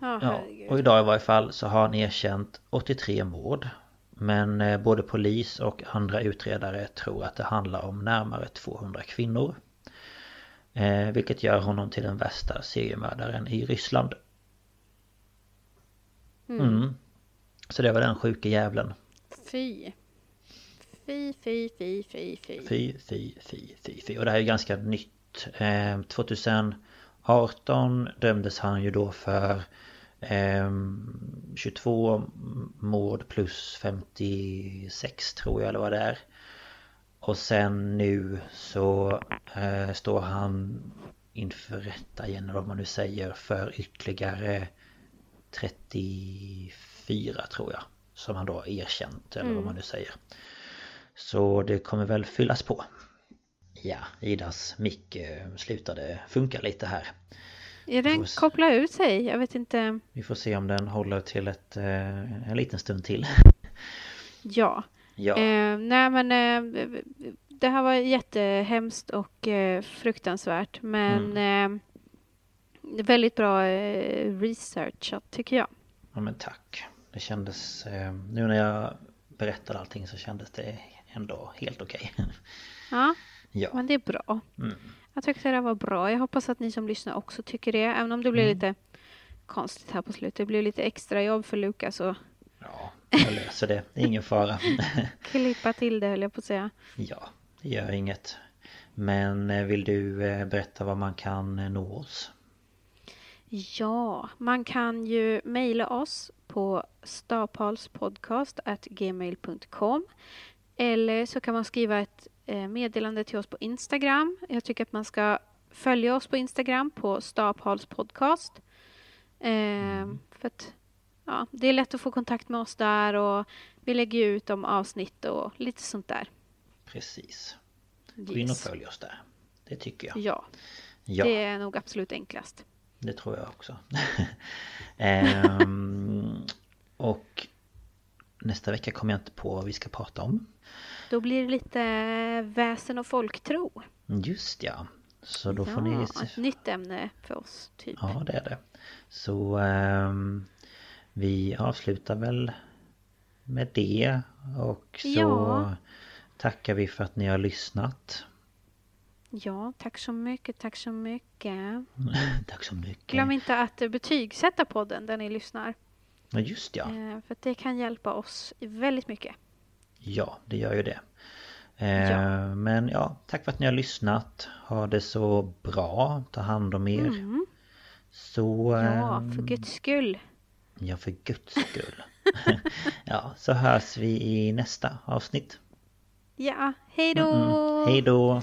Speaker 1: Oh, ja,
Speaker 2: och idag i varje fall så har han erkänt 83 mord. Men eh, både polis och andra utredare tror att det handlar om närmare 200 kvinnor. Eh, vilket gör honom till den värsta seriemördaren i Ryssland. Mm. Mm. Så det var den sjuke jävlen.
Speaker 1: Fy. Fy, fy, fy, fy, fy.
Speaker 2: Fy, fy, fy, fy, fy. Och det här är ganska nytt. Eh, 2018 dömdes han ju då för 22 ehm, mord plus 56 tror jag eller vad det är. Och sen nu så eh, står han inför rätta igen eller vad man nu säger för ytterligare 34 tror jag. Som han då har erkänt eller mm. vad man nu säger. Så det kommer väl fyllas på. Ja, Idas mick eh, slutade funka lite här.
Speaker 1: Är den kopplar ut sig? Jag vet inte.
Speaker 2: Vi får se om den håller till ett, eh, en liten stund till.
Speaker 1: Ja. ja. Eh, nej men eh, det här var jättehemskt och eh, fruktansvärt men mm. Eh, väldigt bra eh, researchat tycker jag.
Speaker 2: Ja men tack. Det kändes, nu när jag berättade allting så kändes det ändå helt okej. Okay.
Speaker 1: Ja, ja, men det är bra. Mm. Jag tyckte det var bra. Jag hoppas att ni som lyssnar också tycker det. Även om det blev mm. lite konstigt här på slutet. Det blev lite extra jobb för Lukas och...
Speaker 2: Ja, jag löser det. Ingen fara.
Speaker 1: Klippa till det höll jag på att säga.
Speaker 2: Ja, det gör inget. Men eh, vill du eh, berätta var man kan eh, nå oss?
Speaker 1: Ja, man kan ju mejla oss på staphalspodcast.gmail.com eller så kan man skriva ett Eh, meddelande till oss på Instagram. Jag tycker att man ska följa oss på Instagram på Staphals podcast. Eh, mm. för att, ja, det är lätt att få kontakt med oss där och vi lägger ut om avsnitt och lite sånt där.
Speaker 2: Precis. Gå in och följ oss där. Det tycker jag.
Speaker 1: Ja. ja. Det är nog absolut enklast.
Speaker 2: Det tror jag också. ehm, och nästa vecka kommer jag inte på vad vi ska prata om.
Speaker 1: Då blir det lite väsen och folktro.
Speaker 2: Just ja. Så då ja, får ni...
Speaker 1: ett nytt ämne för oss, typ.
Speaker 2: Ja, det är det. Så um, vi avslutar väl med det. Och så ja. tackar vi för att ni har lyssnat.
Speaker 1: Ja, tack så mycket, tack så mycket.
Speaker 2: tack så mycket.
Speaker 1: Glöm inte att betygsätta podden där ni lyssnar.
Speaker 2: Ja, just ja.
Speaker 1: Eh, för det kan hjälpa oss väldigt mycket.
Speaker 2: Ja, det gör ju det. Eh, ja. Men ja, tack för att ni har lyssnat. Ha det så bra. Ta hand om er. Mm. Så...
Speaker 1: Ja, ehm, för guds skull.
Speaker 2: Ja, för guds skull. ja, så hörs vi i nästa avsnitt.
Speaker 1: Ja, hej då! Mm -mm.
Speaker 2: Hej då!